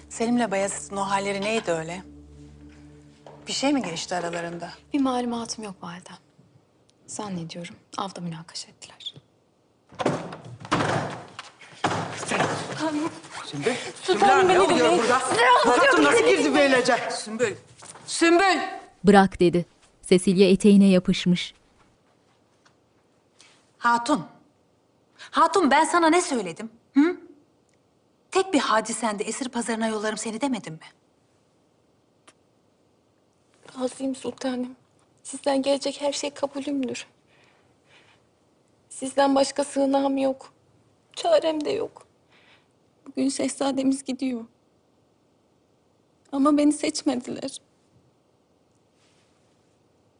Selim'le Bayezid'in o halleri neydi öyle? Bir şey mi geçti aralarında? Bir malumatım yok validem. Zannediyorum avda münakaşa ettiler. Sümbül. Sultanım ne beni oluyor burada? Anlatıyorum, Hatun nasıl beni girdi böylece? Sümbül. Sümbül. Bırak dedi. Cecilia eteğine yapışmış. Hatun. Hatun ben sana ne söyledim? Hı? Tek bir hadisende esir pazarına yollarım seni demedim mi? Razıyım sultanım. Sizden gelecek her şey kabulümdür. Sizden başka sığınağım yok. Çarem de yok. Bugün şehzademiz gidiyor. Ama beni seçmediler.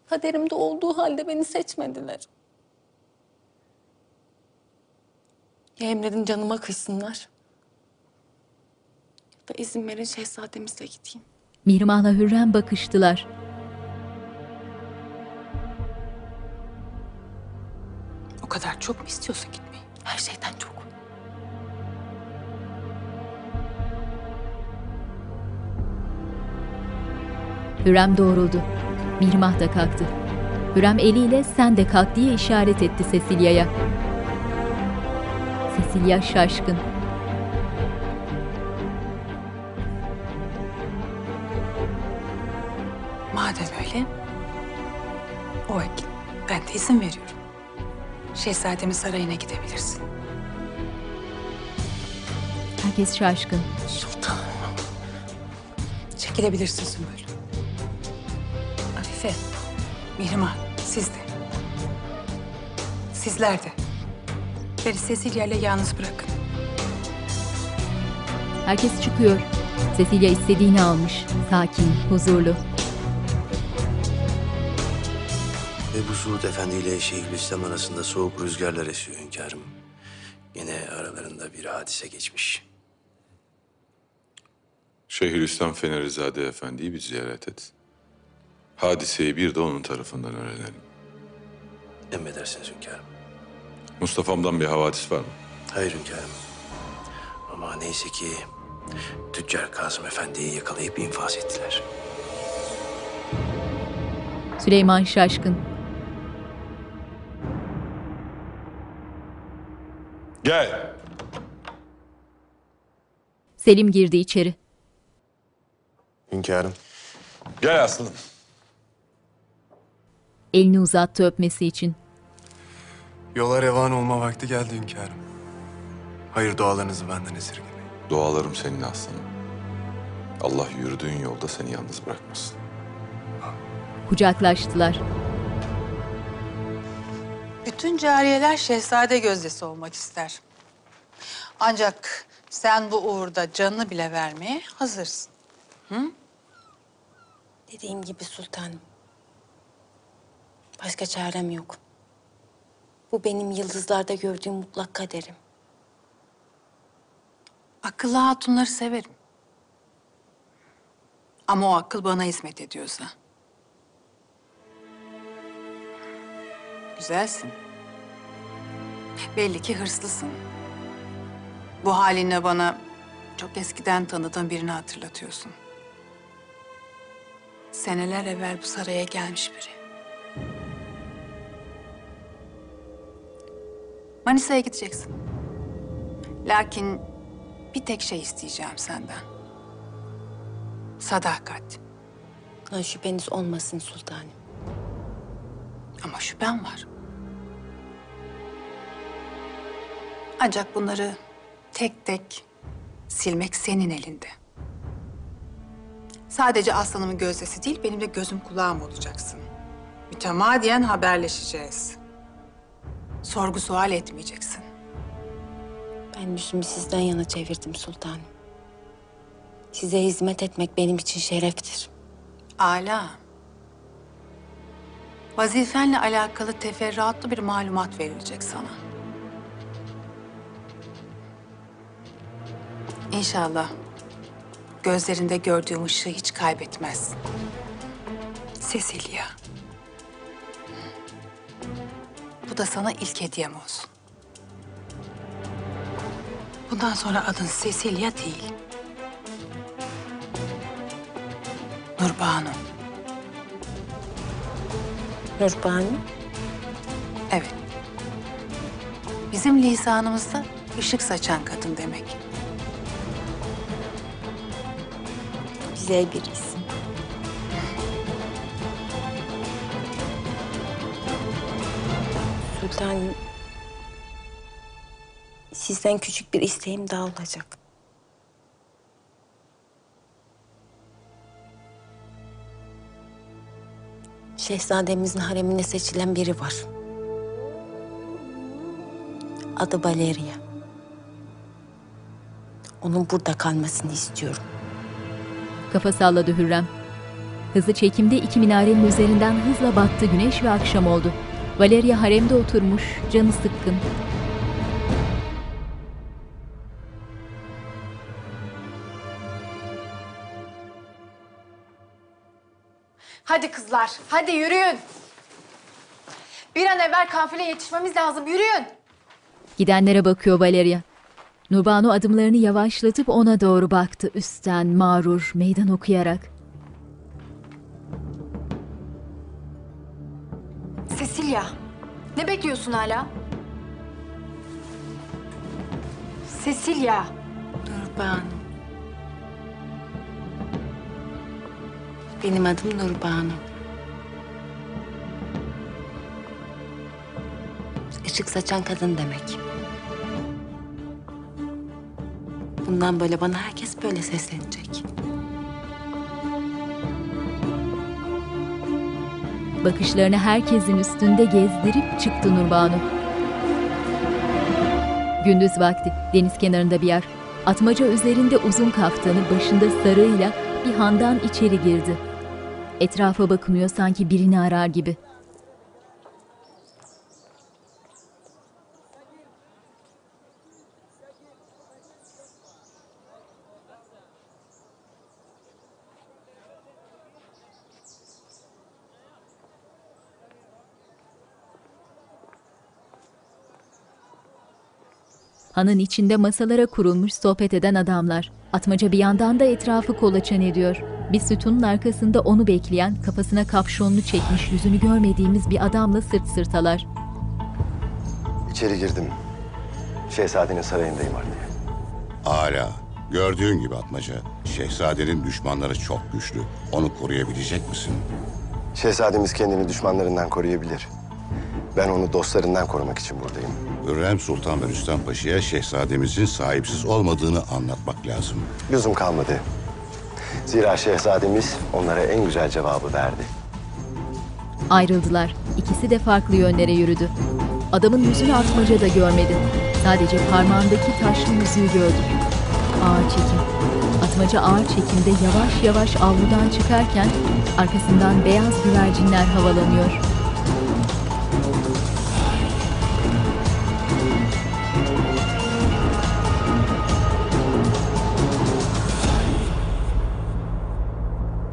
Kaderimde olduğu halde beni seçmediler. Ya emredin canıma kıysınlar. Ya da izin verin şehzademizle gideyim. Mihrimah'la Hürrem bakıştılar. O kadar çok mu istiyorsun gitmeyi? Her şeyden çok. Hürrem doğruldu. Mihrimah da kalktı. Hürrem eliyle sen de kalk diye işaret etti Cecilia'ya. Cecilia şaşkın. Madem öyle, o vakit ben de izin veriyorum. Şehzademin sarayına gidebilirsin. Herkes şaşkın. Sultanım. Çekilebilirsin Sümbül. Afife, Mihrimah, siz de. Sizler de. Beni Cecilia ile yalnız bırakın. Herkes çıkıyor. Cecilia istediğini almış. Sakin, huzurlu. Suud Efendi ile Şeyhülislam arasında soğuk rüzgarlar esiyor hünkârım. Yine aralarında bir hadise geçmiş. Şeyhülislam Fenerizade Efendi'yi bir ziyaret et. Hadiseyi bir de onun tarafından öğrenelim. Emredersiniz hünkârım. Mustafa'mdan bir havadis var mı? Hayır hünkârım. Ama neyse ki Tüccar Kazım Efendi'yi yakalayıp infaz ettiler. Süleyman şaşkın. Gel. Selim girdi içeri. Hünkârım. Gel aslanım. Elini uzattı öpmesi için. Yola revan olma vakti geldi hünkârım. Hayır dualarınızı benden esirgemeyin. Dualarım senin aslanım. Allah yürüdüğün yolda seni yalnız bırakmasın. Kucaklaştılar. Bütün cariyeler şehzade gözdesi olmak ister. Ancak sen bu uğurda canını bile vermeye hazırsın. Hı? Dediğim gibi sultanım. Başka çarem yok. Bu benim yıldızlarda gördüğüm mutlak kaderim. Akıllı hatunları severim. Ama o akıl bana hizmet ediyorsa. Güzelsin. Belli ki hırslısın. Bu halinle bana çok eskiden tanıdığım birini hatırlatıyorsun. Seneler evvel bu saraya gelmiş biri. Manisa'ya gideceksin. Lakin bir tek şey isteyeceğim senden. Sadakat. Ha, şüpheniz olmasın sultanım. Ama şüphem var. Ancak bunları tek tek silmek senin elinde. Sadece aslanımın gözdesi değil, benim de gözüm kulağım olacaksın. Mütemadiyen haberleşeceğiz. Sorgu sual etmeyeceksin. Ben yüzümü sizden yana çevirdim sultanım. Size hizmet etmek benim için şereftir. Ala. Vazifenle alakalı teferruatlı bir malumat verilecek sana. İnşallah gözlerinde gördüğüm ışığı hiç kaybetmez. Cecilia. Bu da sana ilk hediyem olsun. Bundan sonra adın Cecilia değil. Nurbanu. Nurbanu? Evet. Bizim lisanımızda ışık saçan kadın demek. Güzel bir isim. Sultanım, sizden küçük bir isteğim daha olacak. Şehzademizin haremine seçilen biri var. Adı Valeria. Onun burada kalmasını istiyorum. Kafa salladı Hürrem. Hızlı çekimde iki minarenin üzerinden hızla battı güneş ve akşam oldu. Valeria haremde oturmuş, canı sıkkın. Hadi kızlar, hadi yürüyün. Bir an evvel kafile yetişmemiz lazım, yürüyün. Gidenlere bakıyor Valeria. Nurbanu adımlarını yavaşlatıp ona doğru baktı üstten mağrur meydan okuyarak. Cecilia, ne bekliyorsun hala? Cecilia. Nurbanu. Benim adım Nurbanu. Işık saçan kadın demek. Bundan böyle bana herkes böyle seslenecek. Bakışlarını herkesin üstünde gezdirip çıktı Nurbanu. Gündüz vakti deniz kenarında bir yer. Atmaca üzerinde uzun kaftanı başında sarığıyla bir handan içeri girdi. Etrafa bakınıyor sanki birini arar gibi. Hanın içinde masalara kurulmuş sohbet eden adamlar. Atmaca bir yandan da etrafı kolaçan ediyor. Bir sütunun arkasında onu bekleyen, kafasına kapşonlu çekmiş yüzünü görmediğimiz bir adamla sırt sırtalar. İçeri girdim. Şehzadenin sarayındayım artık. Hala. Gördüğün gibi Atmaca, şehzadenin düşmanları çok güçlü. Onu koruyabilecek misin? Şehzademiz kendini düşmanlarından koruyabilir. Ben onu dostlarından korumak için buradayım. Hürrem Sultan ve Rüstem Paşa'ya şehzademizin sahipsiz olmadığını anlatmak lazım. Lüzum kalmadı. Zira şehzademiz onlara en güzel cevabı verdi. Ayrıldılar. İkisi de farklı yönlere yürüdü. Adamın yüzünü atmaca da görmedi. Sadece parmağındaki taşlı yüzüğü gördük. Ağır çekim. Atmaca ağır çekimde yavaş yavaş avludan çıkarken arkasından beyaz güvercinler havalanıyor.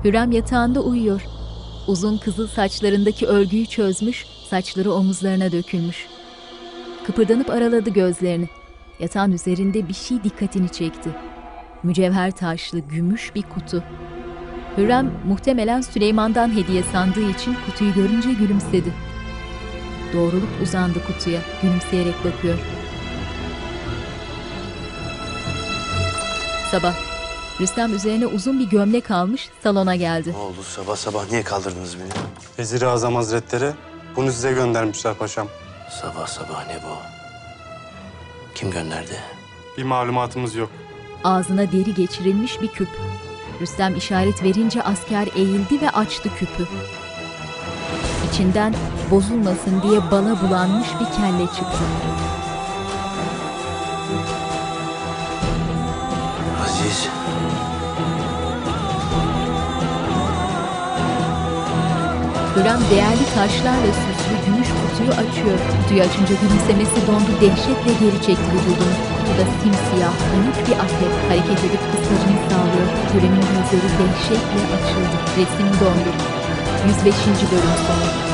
Hürrem yatağında uyuyor. Uzun kızıl saçlarındaki örgüyü çözmüş, saçları omuzlarına dökülmüş. Kıpırdanıp araladı gözlerini. Yatağın üzerinde bir şey dikkatini çekti. Mücevher taşlı, gümüş bir kutu. Hürrem muhtemelen Süleyman'dan hediye sandığı için kutuyu görünce gülümsedi. Doğrulup uzandı kutuya, gülümseyerek bakıyor. Sabah. Rüstem üzerine uzun bir gömlek almış, salona geldi. Ne oldu sabah sabah niye kaldırdınız beni? Vezir-i Azam Hazretleri bunu size göndermişler paşam. Sabah sabah ne bu? Kim gönderdi? Bir malumatımız yok. Ağzına deri geçirilmiş bir küp. Rüstem işaret verince asker eğildi ve açtı küpü. İçinden bozulmasın diye bala bulanmış bir kelle çıktı. Aziz. Hürrem değerli taşlarla süslü gümüş kutuyu açıyor. Kutuyu açınca gülümsemesi dondu, dehşetle geri çekti vücudunu. Kutuda simsiyah, minik bir akrep hareket edip kıskacını sağlıyor. Hürrem'in gözleri dehşetle açıldı. Resim dondu. 105. bölüm sonu.